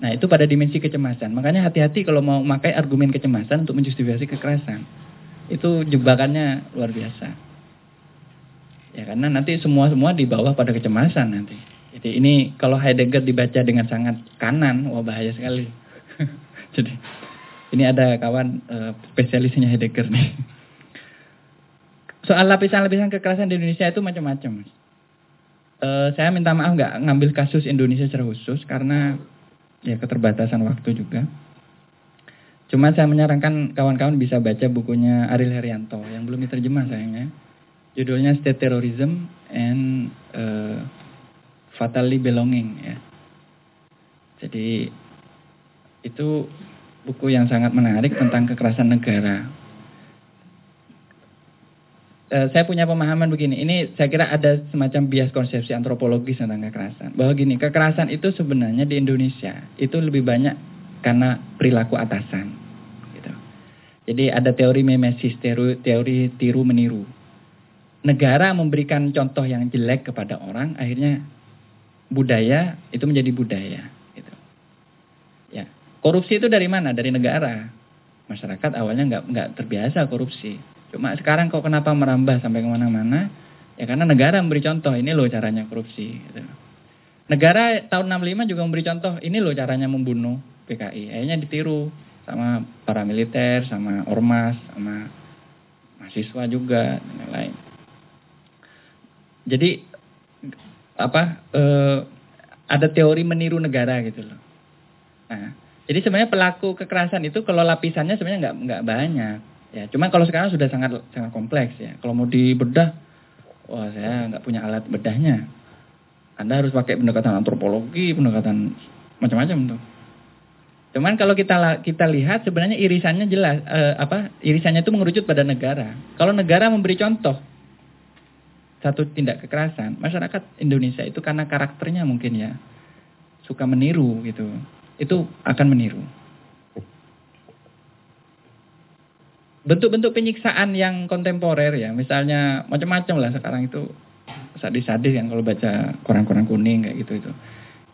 [SPEAKER 1] Nah itu pada dimensi kecemasan. Makanya hati-hati kalau mau memakai argumen kecemasan untuk menjustifikasi kekerasan. Itu jebakannya luar biasa. Ya karena nanti semua-semua di bawah pada kecemasan nanti. Jadi ini kalau Heidegger dibaca dengan sangat kanan, wah bahaya sekali. (laughs) Jadi ini ada kawan uh, spesialisnya Heidegger nih. Soal lapisan-lapisan kekerasan di Indonesia itu macam-macam. Uh, saya minta maaf nggak ngambil kasus Indonesia secara khusus karena ya keterbatasan waktu juga. Cuma saya menyarankan kawan-kawan bisa baca bukunya Ariel Herianto yang belum diterjemah sayangnya. Judulnya State Terrorism and uh, Fatally Belonging ya. Jadi itu buku yang sangat menarik tentang kekerasan negara. Uh, saya punya pemahaman begini, ini saya kira ada semacam bias konsepsi antropologis tentang kekerasan. Bahwa gini, kekerasan itu sebenarnya di Indonesia itu lebih banyak karena perilaku atasan. Gitu. Jadi ada teori mimesis, teori, teori tiru meniru. Negara memberikan contoh yang jelek kepada orang, akhirnya budaya itu menjadi budaya. Gitu. Ya, korupsi itu dari mana? Dari negara. Masyarakat awalnya nggak nggak terbiasa korupsi. Cuma sekarang kok kenapa merambah sampai ke mana-mana? Ya karena negara memberi contoh, ini loh caranya korupsi. Gitu. Negara tahun 65 juga memberi contoh, ini loh caranya membunuh PKI. Akhirnya ditiru sama para militer, sama ormas, sama mahasiswa juga dan lain-lain. Jadi apa eh, ada teori meniru negara gitu loh. Nah, jadi sebenarnya pelaku kekerasan itu kalau lapisannya sebenarnya nggak nggak banyak. Ya, cuman kalau sekarang sudah sangat sangat kompleks ya. Kalau mau dibedah, wah saya nggak punya alat bedahnya. Anda harus pakai pendekatan antropologi, pendekatan macam-macam tuh. Cuman kalau kita kita lihat sebenarnya irisannya jelas eh, apa irisannya itu mengerucut pada negara. Kalau negara memberi contoh satu tindak kekerasan, masyarakat Indonesia itu karena karakternya mungkin ya suka meniru gitu. Itu akan meniru. Bentuk-bentuk penyiksaan yang kontemporer ya, misalnya macam-macam lah sekarang itu sadis-sadis yang kalau baca koran-koran kuning kayak gitu itu.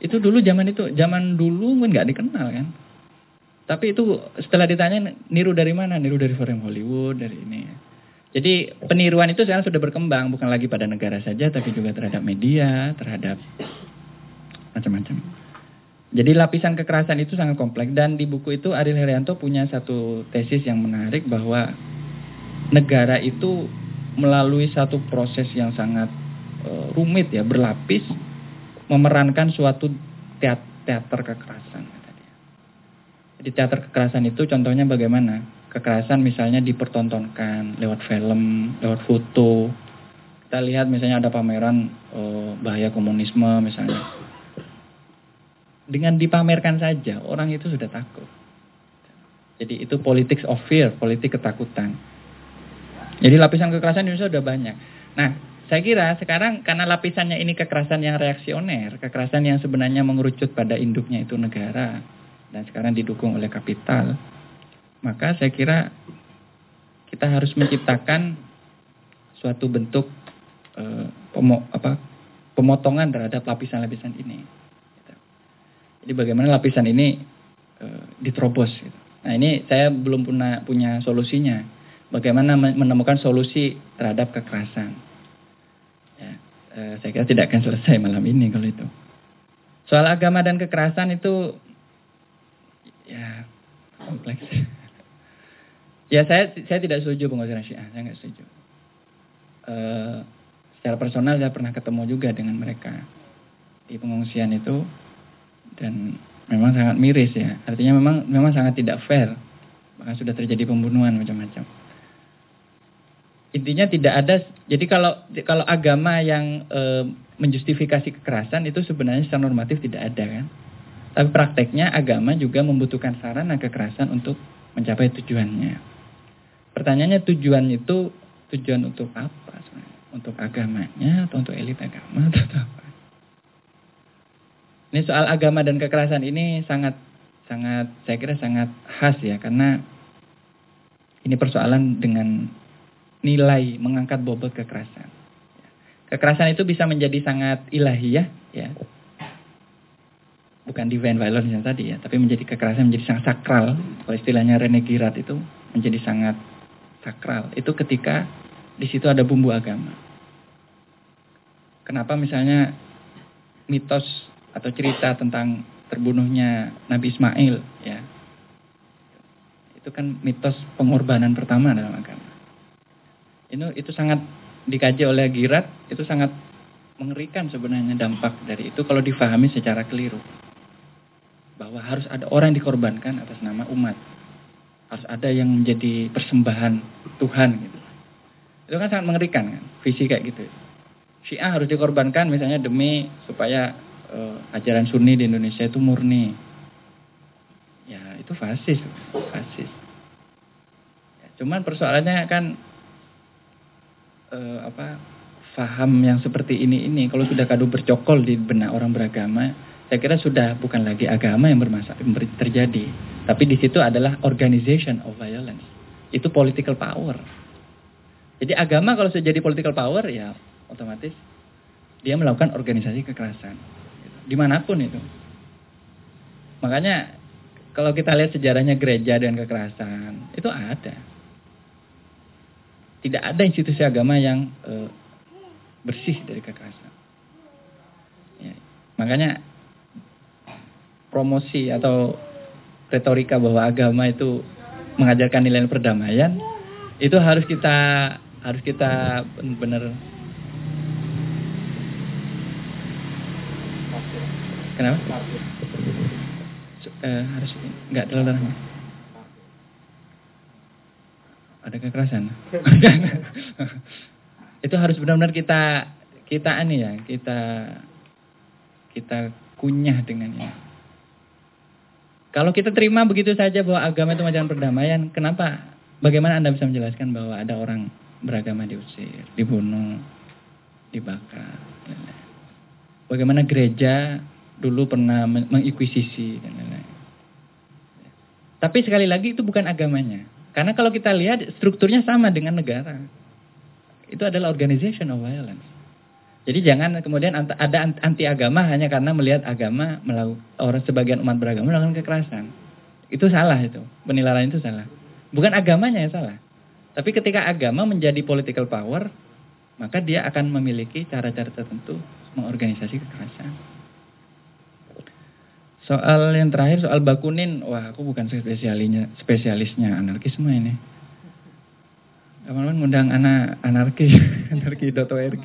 [SPEAKER 1] Itu dulu zaman itu, zaman dulu nggak dikenal kan. Tapi itu setelah ditanya niru dari mana? Niru dari film Hollywood, dari ini. Jadi peniruan itu sekarang sudah berkembang bukan lagi pada negara saja tapi juga terhadap media, terhadap macam-macam. Jadi lapisan kekerasan itu sangat kompleks dan di buku itu Ariel Herianto punya satu tesis yang menarik bahwa negara itu melalui satu proses yang sangat uh, rumit ya, berlapis memerankan suatu teater kekerasan. Jadi teater kekerasan itu contohnya bagaimana? kekerasan misalnya dipertontonkan lewat film, lewat foto. Kita lihat misalnya ada pameran oh, bahaya komunisme misalnya. Dengan dipamerkan saja orang itu sudah takut. Jadi itu politics of fear, politik ketakutan. Jadi lapisan kekerasan di Indonesia sudah banyak. Nah, saya kira sekarang karena lapisannya ini kekerasan yang reaksioner, kekerasan yang sebenarnya mengerucut pada induknya itu negara dan sekarang didukung oleh kapital maka saya kira kita harus menciptakan suatu bentuk eh, pemo, apa, pemotongan terhadap lapisan-lapisan ini. Jadi bagaimana lapisan ini eh, diterobos. Gitu. Nah ini saya belum punya punya solusinya. Bagaimana menemukan solusi terhadap kekerasan. Ya, eh, saya kira tidak akan selesai malam ini kalau itu. Soal agama dan kekerasan itu ya kompleks. Ya saya saya tidak setuju pengusiran Syiah, saya nggak setuju. Uh, secara personal saya pernah ketemu juga dengan mereka di pengungsian itu dan memang sangat miris ya. Artinya memang memang sangat tidak fair. Bahkan sudah terjadi pembunuhan macam-macam. Intinya tidak ada. Jadi kalau kalau agama yang e, menjustifikasi kekerasan itu sebenarnya secara normatif tidak ada kan. Tapi prakteknya agama juga membutuhkan sarana kekerasan untuk mencapai tujuannya. Pertanyaannya tujuan itu tujuan untuk apa? Untuk agamanya atau untuk elit agama (laughs) atau apa? Ini soal agama dan kekerasan ini sangat sangat saya kira sangat khas ya karena ini persoalan dengan nilai mengangkat bobot kekerasan. Kekerasan itu bisa menjadi sangat ilahiyah ya. Bukan divine violence yang tadi ya, tapi menjadi kekerasan menjadi sangat sakral. Kalau istilahnya Rene Girard itu menjadi sangat sakral itu ketika di situ ada bumbu agama. Kenapa misalnya mitos atau cerita tentang terbunuhnya Nabi Ismail ya. Itu kan mitos pengorbanan pertama dalam agama. Itu itu sangat dikaji oleh Girat, itu sangat mengerikan sebenarnya dampak dari itu kalau difahami secara keliru. Bahwa harus ada orang yang dikorbankan atas nama umat harus ada yang menjadi persembahan Tuhan gitu. Itu kan sangat mengerikan kan, visi kayak gitu. Syiah harus dikorbankan misalnya demi supaya uh, ajaran Sunni di Indonesia itu murni. Ya itu fasis, fasis. Ya, cuman persoalannya kan uh, apa faham yang seperti ini ini kalau sudah kado bercokol di benak orang beragama saya kira sudah bukan lagi agama yang bermasalah terjadi, tapi di situ adalah organization of violence, itu political power. Jadi agama kalau sudah jadi political power ya otomatis dia melakukan organisasi kekerasan. Di mana pun itu. Makanya kalau kita lihat sejarahnya gereja dan kekerasan, itu ada. Tidak ada institusi agama yang e, bersih dari kekerasan. Ya, makanya promosi atau retorika bahwa agama itu mengajarkan nilai perdamaian itu harus kita harus kita benar kenapa? Uh, harus nggak terlalu ada kekerasan? (laughs) Itu harus benar-benar kita kita ani ya kita kita kunyah dengannya kalau kita terima begitu saja bahwa agama itu macam perdamaian, kenapa? Bagaimana Anda bisa menjelaskan bahwa ada orang beragama diusir, dibunuh, dibakar? Bagaimana gereja dulu pernah mengikuisisi dan lain-lain. Tapi sekali lagi itu bukan agamanya. Karena kalau kita lihat strukturnya sama dengan negara. Itu adalah organization of violence. Jadi jangan kemudian ada anti agama hanya karena melihat agama melakukan orang sebagian umat beragama melakukan kekerasan. Itu salah itu. Penilaian itu salah. Bukan agamanya yang salah. Tapi ketika agama menjadi political power, maka dia akan memiliki cara-cara tertentu mengorganisasi kekerasan. Soal yang terakhir soal Bakunin, wah aku bukan spesialisnya spesialisnya anarkisme ini. Kapan ngundang anak (laughs) anarki, anarki.org.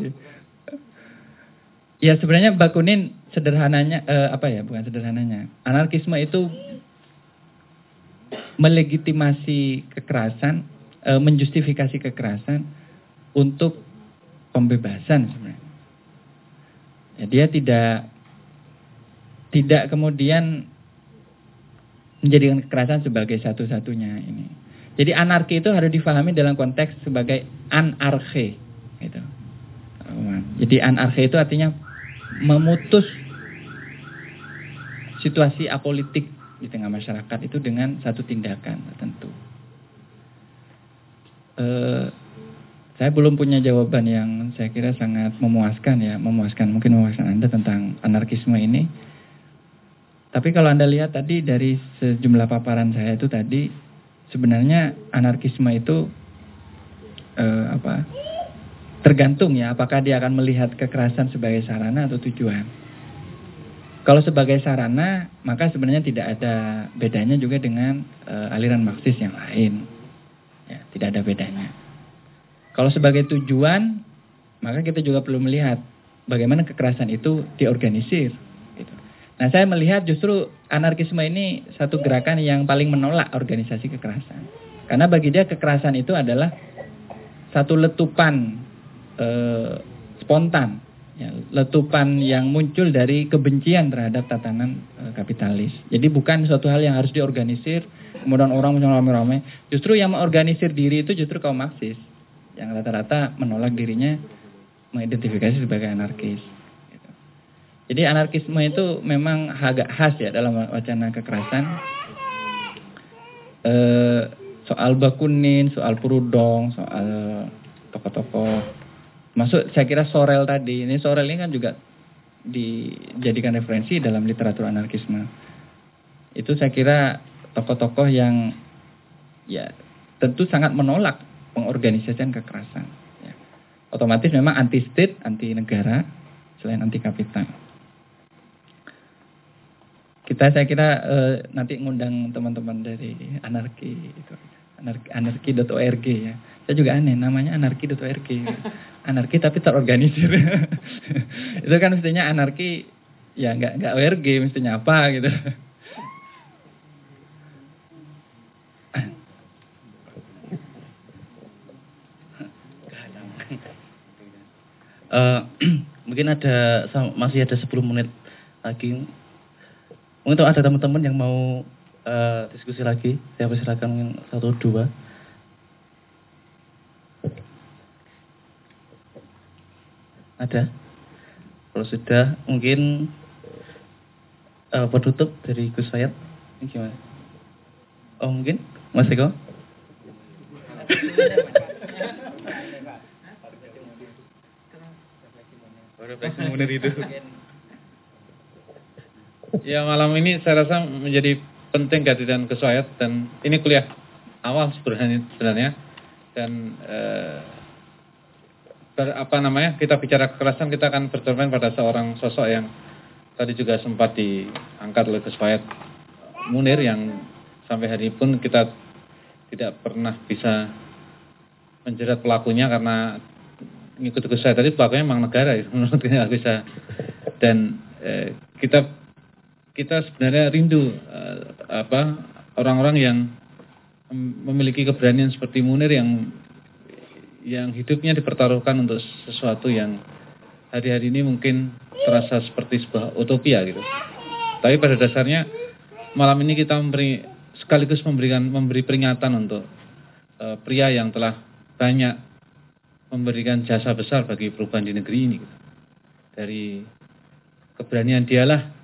[SPEAKER 1] Ya sebenarnya Bakunin sederhananya eh, apa ya bukan sederhananya anarkisme itu melegitimasi kekerasan, eh, menjustifikasi kekerasan untuk pembebasan sebenarnya. Ya, dia tidak tidak kemudian menjadikan kekerasan sebagai satu-satunya ini. Jadi anarki itu harus difahami dalam konteks sebagai anarke gitu. Jadi anarki itu artinya memutus situasi apolitik di tengah masyarakat itu dengan satu tindakan tertentu. Uh, saya belum punya jawaban yang saya kira sangat memuaskan ya, memuaskan mungkin memuaskan Anda tentang anarkisme ini. Tapi kalau Anda lihat tadi dari sejumlah paparan saya itu tadi sebenarnya anarkisme itu uh, apa? Tergantung ya, apakah dia akan melihat kekerasan sebagai sarana atau tujuan. Kalau sebagai sarana, maka sebenarnya tidak ada bedanya juga dengan uh, aliran Marxis yang lain. Ya, tidak ada bedanya. Kalau sebagai tujuan, maka kita juga perlu melihat bagaimana kekerasan itu diorganisir. Gitu. Nah, saya melihat justru anarkisme ini satu gerakan yang paling menolak organisasi kekerasan. Karena bagi dia kekerasan itu adalah satu letupan eh, spontan, ya, letupan yang muncul dari kebencian terhadap tatanan eh, kapitalis. Jadi bukan suatu hal yang harus diorganisir, kemudian orang muncul rame-rame. Justru yang mengorganisir diri itu justru kaum Marxis, yang rata-rata menolak dirinya mengidentifikasi sebagai anarkis. Gitu. Jadi anarkisme itu memang agak khas ya dalam wacana kekerasan. Eh, soal Bakunin, soal Purudong, soal tokoh-tokoh Masuk saya kira Sorel tadi. Ini Sorel ini kan juga dijadikan referensi dalam literatur anarkisme. Itu saya kira tokoh-tokoh yang ya tentu sangat menolak pengorganisasian kekerasan. Ya. Otomatis memang anti state, anti negara, selain anti kapital. Kita saya kira eh, nanti ngundang teman-teman dari anarki itu anarki.org ya. Saya juga aneh, namanya anarki.org. (laughs) Anarki tapi terorganisir. (laughs) itu kan mestinya anarki, ya nggak nggak ORG, mestinya apa gitu.
[SPEAKER 2] Uh, (clears throat) mungkin ada masih ada 10 menit lagi. Untuk ada teman-teman yang mau uh, diskusi lagi. Saya persilakan satu dua. Ada? Kalau sudah mungkin uh, penutup dari Gus Fayat. Ini gimana? Oh mungkin Mas Eko? (laughs)
[SPEAKER 6] Ya malam ini saya rasa menjadi penting kehadiran kesuayat dan ini kuliah awal sebenarnya sebenarnya dan eh, ber, apa namanya kita bicara kekerasan kita akan bercermin pada seorang sosok yang tadi juga sempat diangkat oleh kesuayat Munir yang sampai hari pun kita tidak pernah bisa menjerat pelakunya karena ngikut ke saya tadi pelakunya memang negara ya, (laughs) menurut kita bisa. Dan eh, kita kita sebenarnya rindu eh, apa orang-orang yang memiliki keberanian seperti Munir yang yang hidupnya dipertaruhkan untuk sesuatu yang hari-hari ini mungkin terasa seperti sebuah utopia gitu. Tapi pada dasarnya malam ini kita memberi sekaligus memberikan memberi peringatan untuk uh, pria yang telah banyak memberikan jasa besar bagi perubahan di negeri ini. Dari keberanian dialah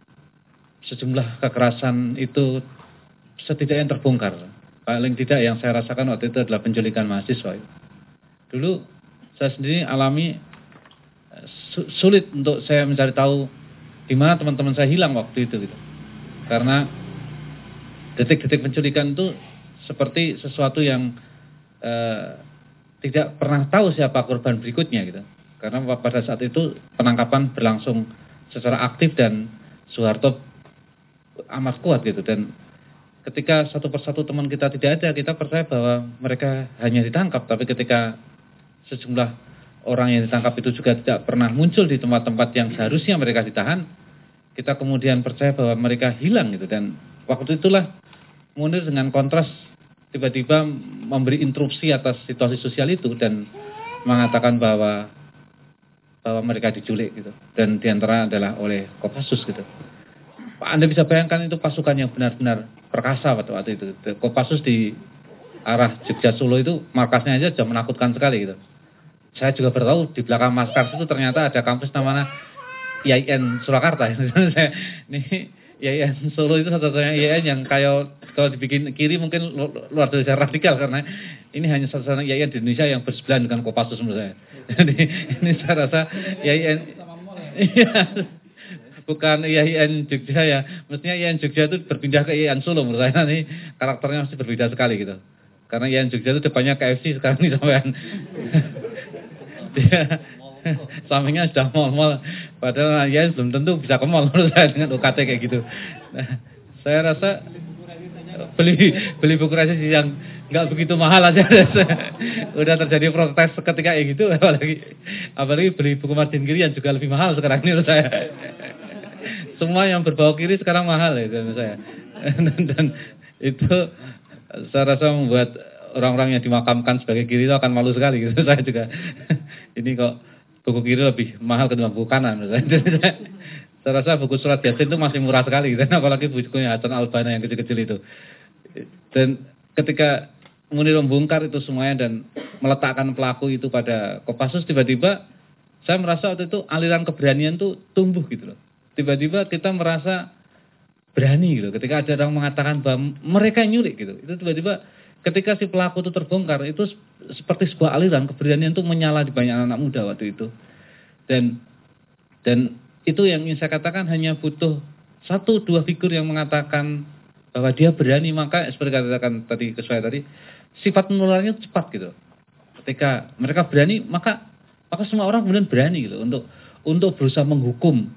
[SPEAKER 6] sejumlah kekerasan itu setidaknya terbongkar. Paling tidak yang saya rasakan waktu itu adalah penculikan mahasiswa. Dulu saya sendiri alami sulit untuk saya mencari tahu di mana teman-teman saya hilang waktu itu gitu. Karena detik-detik penculikan itu seperti sesuatu yang uh, tidak pernah tahu siapa korban berikutnya gitu. Karena pada saat itu penangkapan berlangsung secara aktif dan Soeharto amat kuat gitu dan ketika satu persatu teman kita tidak ada kita percaya bahwa mereka hanya ditangkap tapi ketika sejumlah orang yang ditangkap itu juga tidak pernah muncul di tempat-tempat yang seharusnya mereka ditahan kita kemudian percaya bahwa mereka hilang gitu dan waktu itulah Munir dengan kontras tiba-tiba memberi interupsi atas situasi sosial itu dan mengatakan bahwa bahwa mereka diculik gitu dan di antara adalah oleh Kopassus gitu. Anda bisa bayangkan itu pasukan yang benar-benar perkasa pada waktu itu. Kopassus di arah Jogja Solo itu markasnya aja sudah menakutkan sekali gitu. Saya juga bertahu di belakang markas itu ternyata ada kampus namanya IAIN Surakarta. (laughs) ini IAIN Solo itu satu-satunya IAIN yang kayak kalau dibikin kiri mungkin luar biasa radikal karena ini hanya satu-satunya IAIN di Indonesia yang bersebelahan dengan Kopassus menurut saya. (laughs) Jadi ini saya rasa IAIN iya, bukan IAIN Jogja ya. Mestinya IAIN Jogja itu berpindah ke IAIN Solo menurut saya. Ini karakternya masih berbeda sekali gitu. Karena IAIN Jogja itu depannya KFC sekarang ini sampean. (laughs) (laughs) Dia sampingnya sudah mal-mal. Padahal IAIN belum tentu bisa ke mall (laughs) menurut saya dengan UKT kayak gitu. Nah, saya rasa beli beli buku resesi yang nggak begitu mahal aja. (laughs) Udah terjadi protes ketika kayak gitu apalagi apalagi beli buku margin kiri yang juga lebih mahal sekarang ini menurut saya. Semua yang berbau kiri sekarang mahal ya menurut saya. Dan, dan itu saya rasa membuat orang-orang yang dimakamkan sebagai kiri itu akan malu sekali gitu saya juga ini kok buku kiri lebih mahal ketimbang buku kanan (laughs) saya rasa buku surat Yasin itu masih murah sekali, dan apalagi bukunya Hasan Albana yang kecil-kecil itu. Dan ketika Munir membongkar itu semuanya dan meletakkan pelaku itu pada Kopassus, tiba-tiba saya merasa waktu itu aliran keberanian itu tumbuh gitu loh. Tiba-tiba kita merasa berani gitu. Ketika ada orang mengatakan bahwa mereka nyulik gitu, itu tiba-tiba ketika si pelaku itu terbongkar itu seperti sebuah aliran keberanian itu menyala di banyak anak muda waktu itu. Dan dan itu yang ingin saya katakan hanya butuh satu dua figur yang mengatakan bahwa dia berani maka seperti katakan tadi ke saya tadi sifat menularnya cepat gitu. Ketika mereka berani maka maka semua orang kemudian berani gitu untuk untuk berusaha menghukum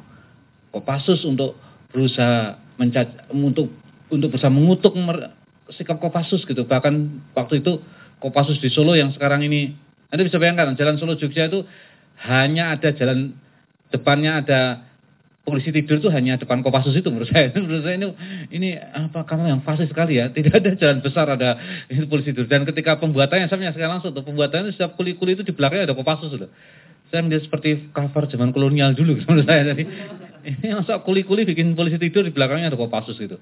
[SPEAKER 6] Kopassus untuk berusaha mencac untuk untuk berusaha mengutuk sikap Kopassus gitu. Bahkan waktu itu Kopassus di Solo yang sekarang ini Anda bisa bayangkan jalan Solo Jogja itu hanya ada jalan depannya ada polisi tidur itu hanya depan Kopassus itu menurut saya. (laughs) menurut saya ini ini apa kamu yang fasih sekali ya. Tidak ada jalan besar ada itu (laughs) polisi tidur. Dan ketika pembuatannya saya menyaksikan langsung tuh pembuatannya setiap kuli-kuli itu di belakangnya ada Kopassus loh. Saya melihat seperti cover zaman kolonial dulu menurut saya. Jadi (laughs) ini masa kuli-kuli bikin polisi tidur di belakangnya ada Kopassus gitu.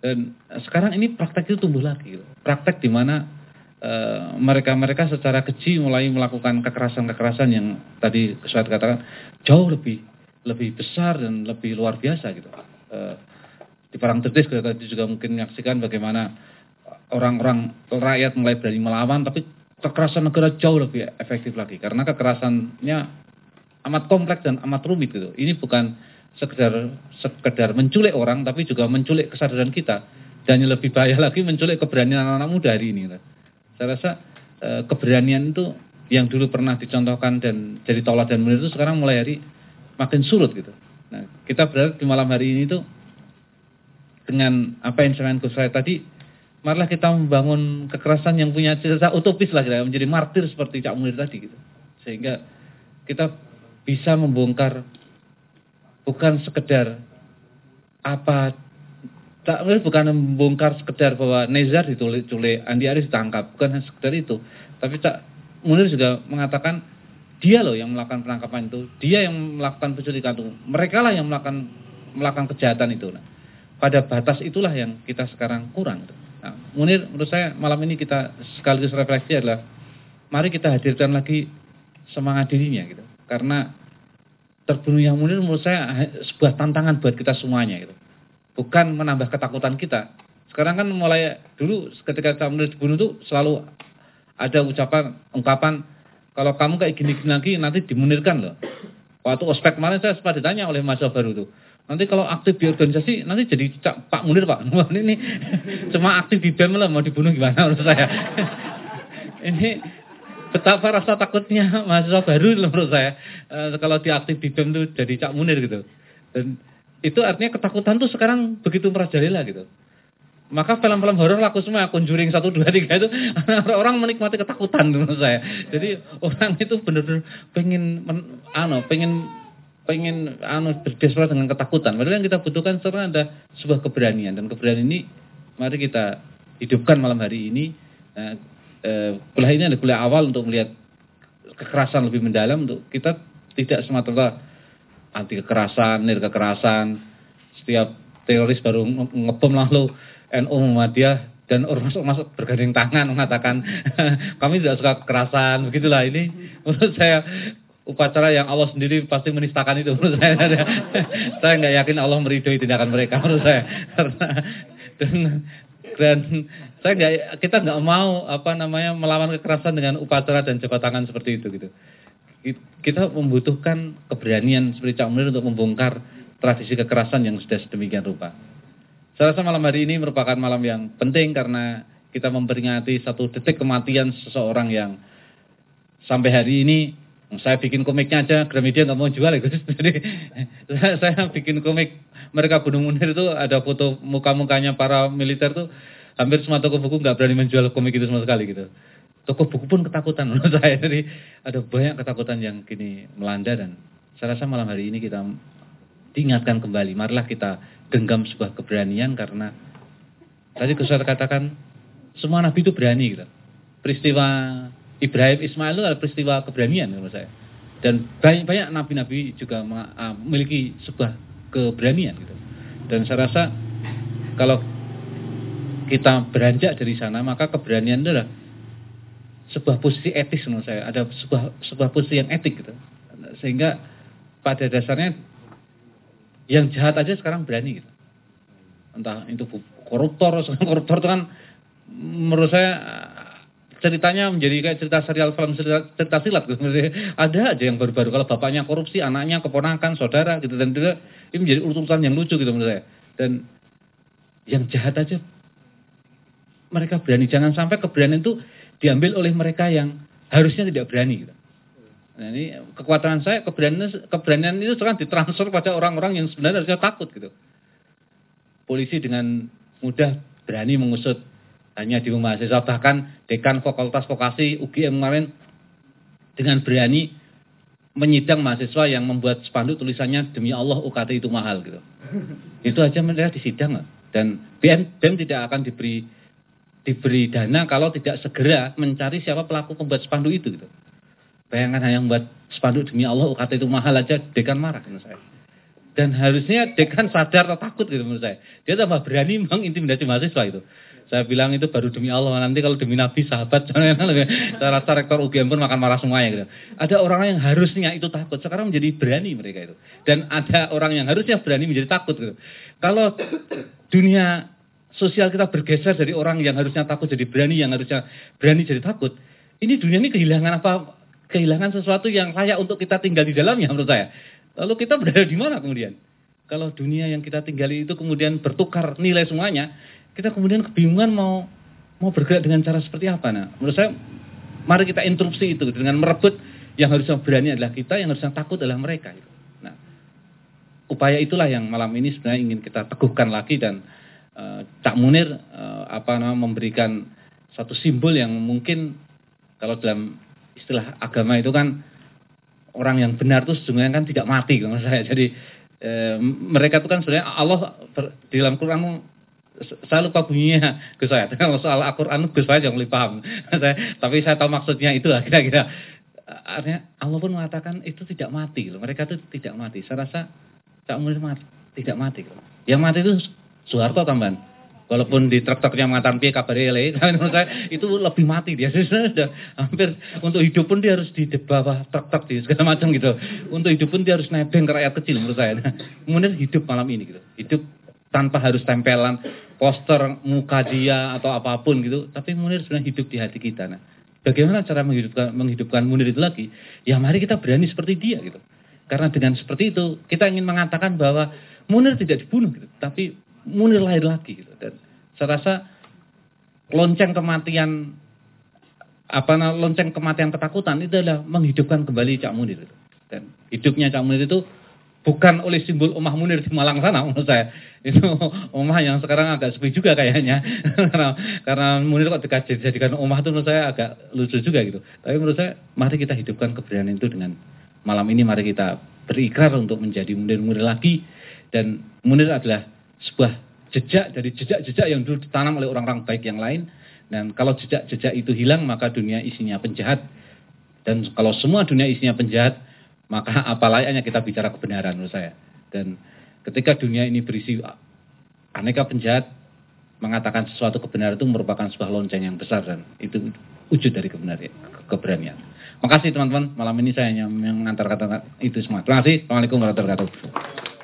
[SPEAKER 6] Dan sekarang ini praktek itu tumbuh lagi gitu. Praktek di mana Eh, mereka-mereka secara keji mulai melakukan kekerasan-kekerasan yang tadi saya katakan jauh lebih lebih besar dan lebih luar biasa gitu. Uh, di Perang Tertis kita tadi juga mungkin menyaksikan bagaimana orang-orang rakyat mulai berani melawan tapi kekerasan negara jauh lebih efektif lagi karena kekerasannya amat kompleks dan amat rumit gitu. Ini bukan sekedar sekedar menculik orang tapi juga menculik kesadaran kita dan yang lebih bahaya lagi menculik keberanian anak-anak muda hari ini. Saya rasa e, keberanian itu yang dulu pernah dicontohkan dan jadi tolak dan menurut itu sekarang mulai hari makin surut gitu. Nah, kita berada di malam hari ini tuh dengan apa yang saya saya tadi marilah kita membangun kekerasan yang punya cita utopis lah kita menjadi martir seperti Cak Munir tadi gitu. Sehingga kita bisa membongkar bukan sekedar apa tak bukan membongkar sekedar bahwa Nezar ditulis culik Andi Aris ditangkap. Bukan sekedar itu. Tapi tak Munir juga mengatakan dia loh yang melakukan penangkapan itu. Dia yang melakukan penculikan itu. Mereka lah yang melakukan melakukan kejahatan itu. Nah, pada batas itulah yang kita sekarang kurang. Nah, Munir menurut saya malam ini kita sekaligus refleksi adalah mari kita hadirkan lagi semangat dirinya gitu. Karena terbunuh yang Munir menurut saya sebuah tantangan buat kita semuanya gitu. Bukan menambah ketakutan kita. Sekarang kan mulai dulu ketika Cak Munir dibunuh itu selalu ada ucapan, ungkapan kalau kamu kayak gini-gini lagi nanti dimunirkan loh. Waktu ospek kemarin saya sempat ditanya oleh mahasiswa baru itu. Nanti kalau aktif di organisasi nanti jadi Pak Munir Pak. (laughs) ini cuma aktif di BEM lah mau dibunuh gimana menurut saya. (laughs) ini betapa rasa takutnya mahasiswa baru menurut saya e, kalau diaktif di BEM itu jadi cak munir gitu. Dan itu artinya ketakutan tuh sekarang begitu merajalela gitu. Maka film-film horor laku semua, Conjuring 1, 2, 3 itu (laughs) orang menikmati ketakutan menurut saya. Jadi orang itu benar-benar pengen men, ano, pengen pengen ano berdesperat dengan ketakutan. Padahal yang kita butuhkan sekarang ada sebuah keberanian dan keberanian ini mari kita hidupkan malam hari ini. Nah, eh, kuliah ini adalah kuliah awal untuk melihat kekerasan lebih mendalam untuk kita tidak semata-mata anti kekerasan, nir kekerasan. Setiap teroris baru ngebom lalu NU Muhammadiyah dan orang masuk masuk bergandeng tangan mengatakan (laughs) kami tidak suka kekerasan. Begitulah ini menurut saya upacara yang Allah sendiri pasti menistakan itu menurut saya. (laughs) Saya nggak yakin Allah meridhoi tindakan mereka menurut saya. (laughs) Karena dan dan saya nggak kita nggak mau apa namanya melawan kekerasan dengan upacara dan jabat tangan seperti itu gitu. Kita membutuhkan keberanian seperti Cak Munir untuk membongkar tradisi kekerasan yang sudah sedemikian rupa. Saya rasa malam hari ini merupakan malam yang penting karena kita memperingati satu detik kematian seseorang yang sampai hari ini saya bikin komiknya aja Gramedia nggak mau jual Gus. (laughs) Jadi saya, bikin komik mereka Gunung Munir itu ada foto muka-mukanya para militer tuh hampir semua toko buku nggak berani menjual komik itu sama sekali gitu. Toko buku pun ketakutan (laughs) menurut saya. Jadi ada banyak ketakutan yang kini melanda dan saya rasa malam hari ini kita diingatkan kembali. Marilah kita genggam sebuah keberanian karena tadi saya katakan semua nabi itu berani gitu. Peristiwa Ibrahim Ismail itu adalah peristiwa keberanian menurut saya. Dan banyak-banyak nabi-nabi juga ah, memiliki sebuah keberanian gitu. Dan saya rasa kalau kita beranjak dari sana, maka keberanian itu adalah sebuah posisi etis menurut saya. Ada sebuah sebuah posisi yang etik gitu. Sehingga pada dasarnya yang jahat aja sekarang berani gitu. Entah itu koruptor, (laughs) koruptor itu kan menurut saya ceritanya menjadi kayak cerita serial film cerita, cerita silat gitu. Ada aja yang baru-baru kalau bapaknya korupsi, anaknya keponakan, saudara gitu dan itu ini menjadi urutan yang lucu gitu menurut saya. Dan yang jahat aja mereka berani. Jangan sampai keberanian itu diambil oleh mereka yang harusnya tidak berani. Gitu. Nah ini kekuatan saya keberanian keberanian itu sekarang ditransfer pada orang-orang yang sebenarnya harusnya takut gitu. Polisi dengan mudah berani mengusut hanya di mahasiswa bahkan dekan fakultas vokasi UGM kemarin dengan berani menyidang mahasiswa yang membuat spanduk tulisannya demi Allah UKT itu mahal gitu. Itu aja mereka disidang dan BM, BM tidak akan diberi diberi dana kalau tidak segera mencari siapa pelaku pembuat spanduk itu gitu. Bayangkan hanya membuat spanduk demi Allah UKT itu mahal aja dekan marah menurut saya. Dan harusnya dekan sadar atau takut gitu menurut saya. Dia tambah berani mengintimidasi mahasiswa itu. Saya bilang itu baru demi Allah. Nanti kalau demi Nabi sahabat, (laughs) saya rasa rektor UGM pun makan marah semuanya gitu. Ada orang yang harusnya itu takut, sekarang menjadi berani mereka itu. Dan ada orang yang harusnya berani menjadi takut gitu. Kalau dunia sosial kita bergeser dari orang yang harusnya takut jadi berani, yang harusnya berani jadi takut, ini dunia ini kehilangan apa? Kehilangan sesuatu yang layak untuk kita tinggal di dalamnya menurut saya. Lalu kita berada di mana kemudian? Kalau dunia yang kita tinggali itu kemudian bertukar nilai semuanya, kita kemudian kebingungan mau mau bergerak dengan cara seperti apa? Nah, menurut saya mari kita interupsi itu dengan merebut yang harusnya berani adalah kita, yang harusnya takut adalah mereka. Nah, upaya itulah yang malam ini sebenarnya ingin kita teguhkan lagi dan Cak Munir uh, apa namanya memberikan satu simbol yang mungkin kalau dalam istilah agama itu kan orang yang benar itu sesungguhnya kan tidak mati menurut saya. Jadi e, mereka itu kan sebenarnya Allah di dalam Quran saya lupa bunyinya (laughs) Gus saya. Kalau soal Al-Quran Gus saya jangan paham. (laughs) saya, tapi saya tahu maksudnya itu lah (laughs) kira-kira. Artinya Allah pun mengatakan itu tidak mati loh. Mereka itu tidak mati. Saya rasa tak mungkin mati, tidak mati. Yang mati itu Soeharto tambahan. Walaupun di truk-truknya mengatakan piye kabar (laughs) menurut saya itu lebih mati dia. (laughs) Sudah hampir untuk hidup pun dia harus di bawah truk-truk di segala macam gitu. Untuk hidup pun dia harus nebeng ke rakyat kecil menurut saya. (laughs) Kemudian hidup malam ini gitu. Hidup tanpa harus tempelan poster muka dia atau apa pun gitu. Tapi Munir sebenarnya hidup di hati kita. Nah, bagaimana cara menghidupkan menghidupkan Munir itu lagi? Ya mari kita berani seperti dia gitu. Karena dengan seperti itu kita ingin mengatakan bahwa Munir tidak dibunuh gitu, tapi Munir lahir lagi gitu. Dan saya rasa lonceng kematian apa lonceng kematian ketakutan itu adalah menghidupkan kembali Cak Munir gitu. Dan hidupnya Cak Munir itu bukan oleh simbol Omah Munir di Malang sana (laughs) menurut saya. Itu Omah yang sekarang agak sepi juga kayaknya. (laughs) karena, karena Munir kok dijadikan Omah itu menurut saya agak lucu juga gitu. Tapi menurut saya mari kita hidupkan keberanian itu dengan malam ini mari kita berikrar untuk menjadi Munir-Munir lagi. Dan Munir adalah sebuah jejak dari jejak-jejak yang dulu ditanam oleh orang-orang baik yang lain. Dan kalau jejak-jejak itu hilang, maka dunia isinya penjahat. Dan kalau semua dunia isinya penjahat, maka (laughs) apa layaknya kita bicara kebenaran menurut saya. Dan ketika dunia ini berisi aneka penjahat, mengatakan sesuatu kebenaran itu merupakan sebuah lonceng yang besar dan itu wujud dari kebenaran, keberanian. Makasih teman-teman, malam ini saya hanya mengantar kata itu semua. Terima kasih. Assalamualaikum warahmatullahi wabarakatuh.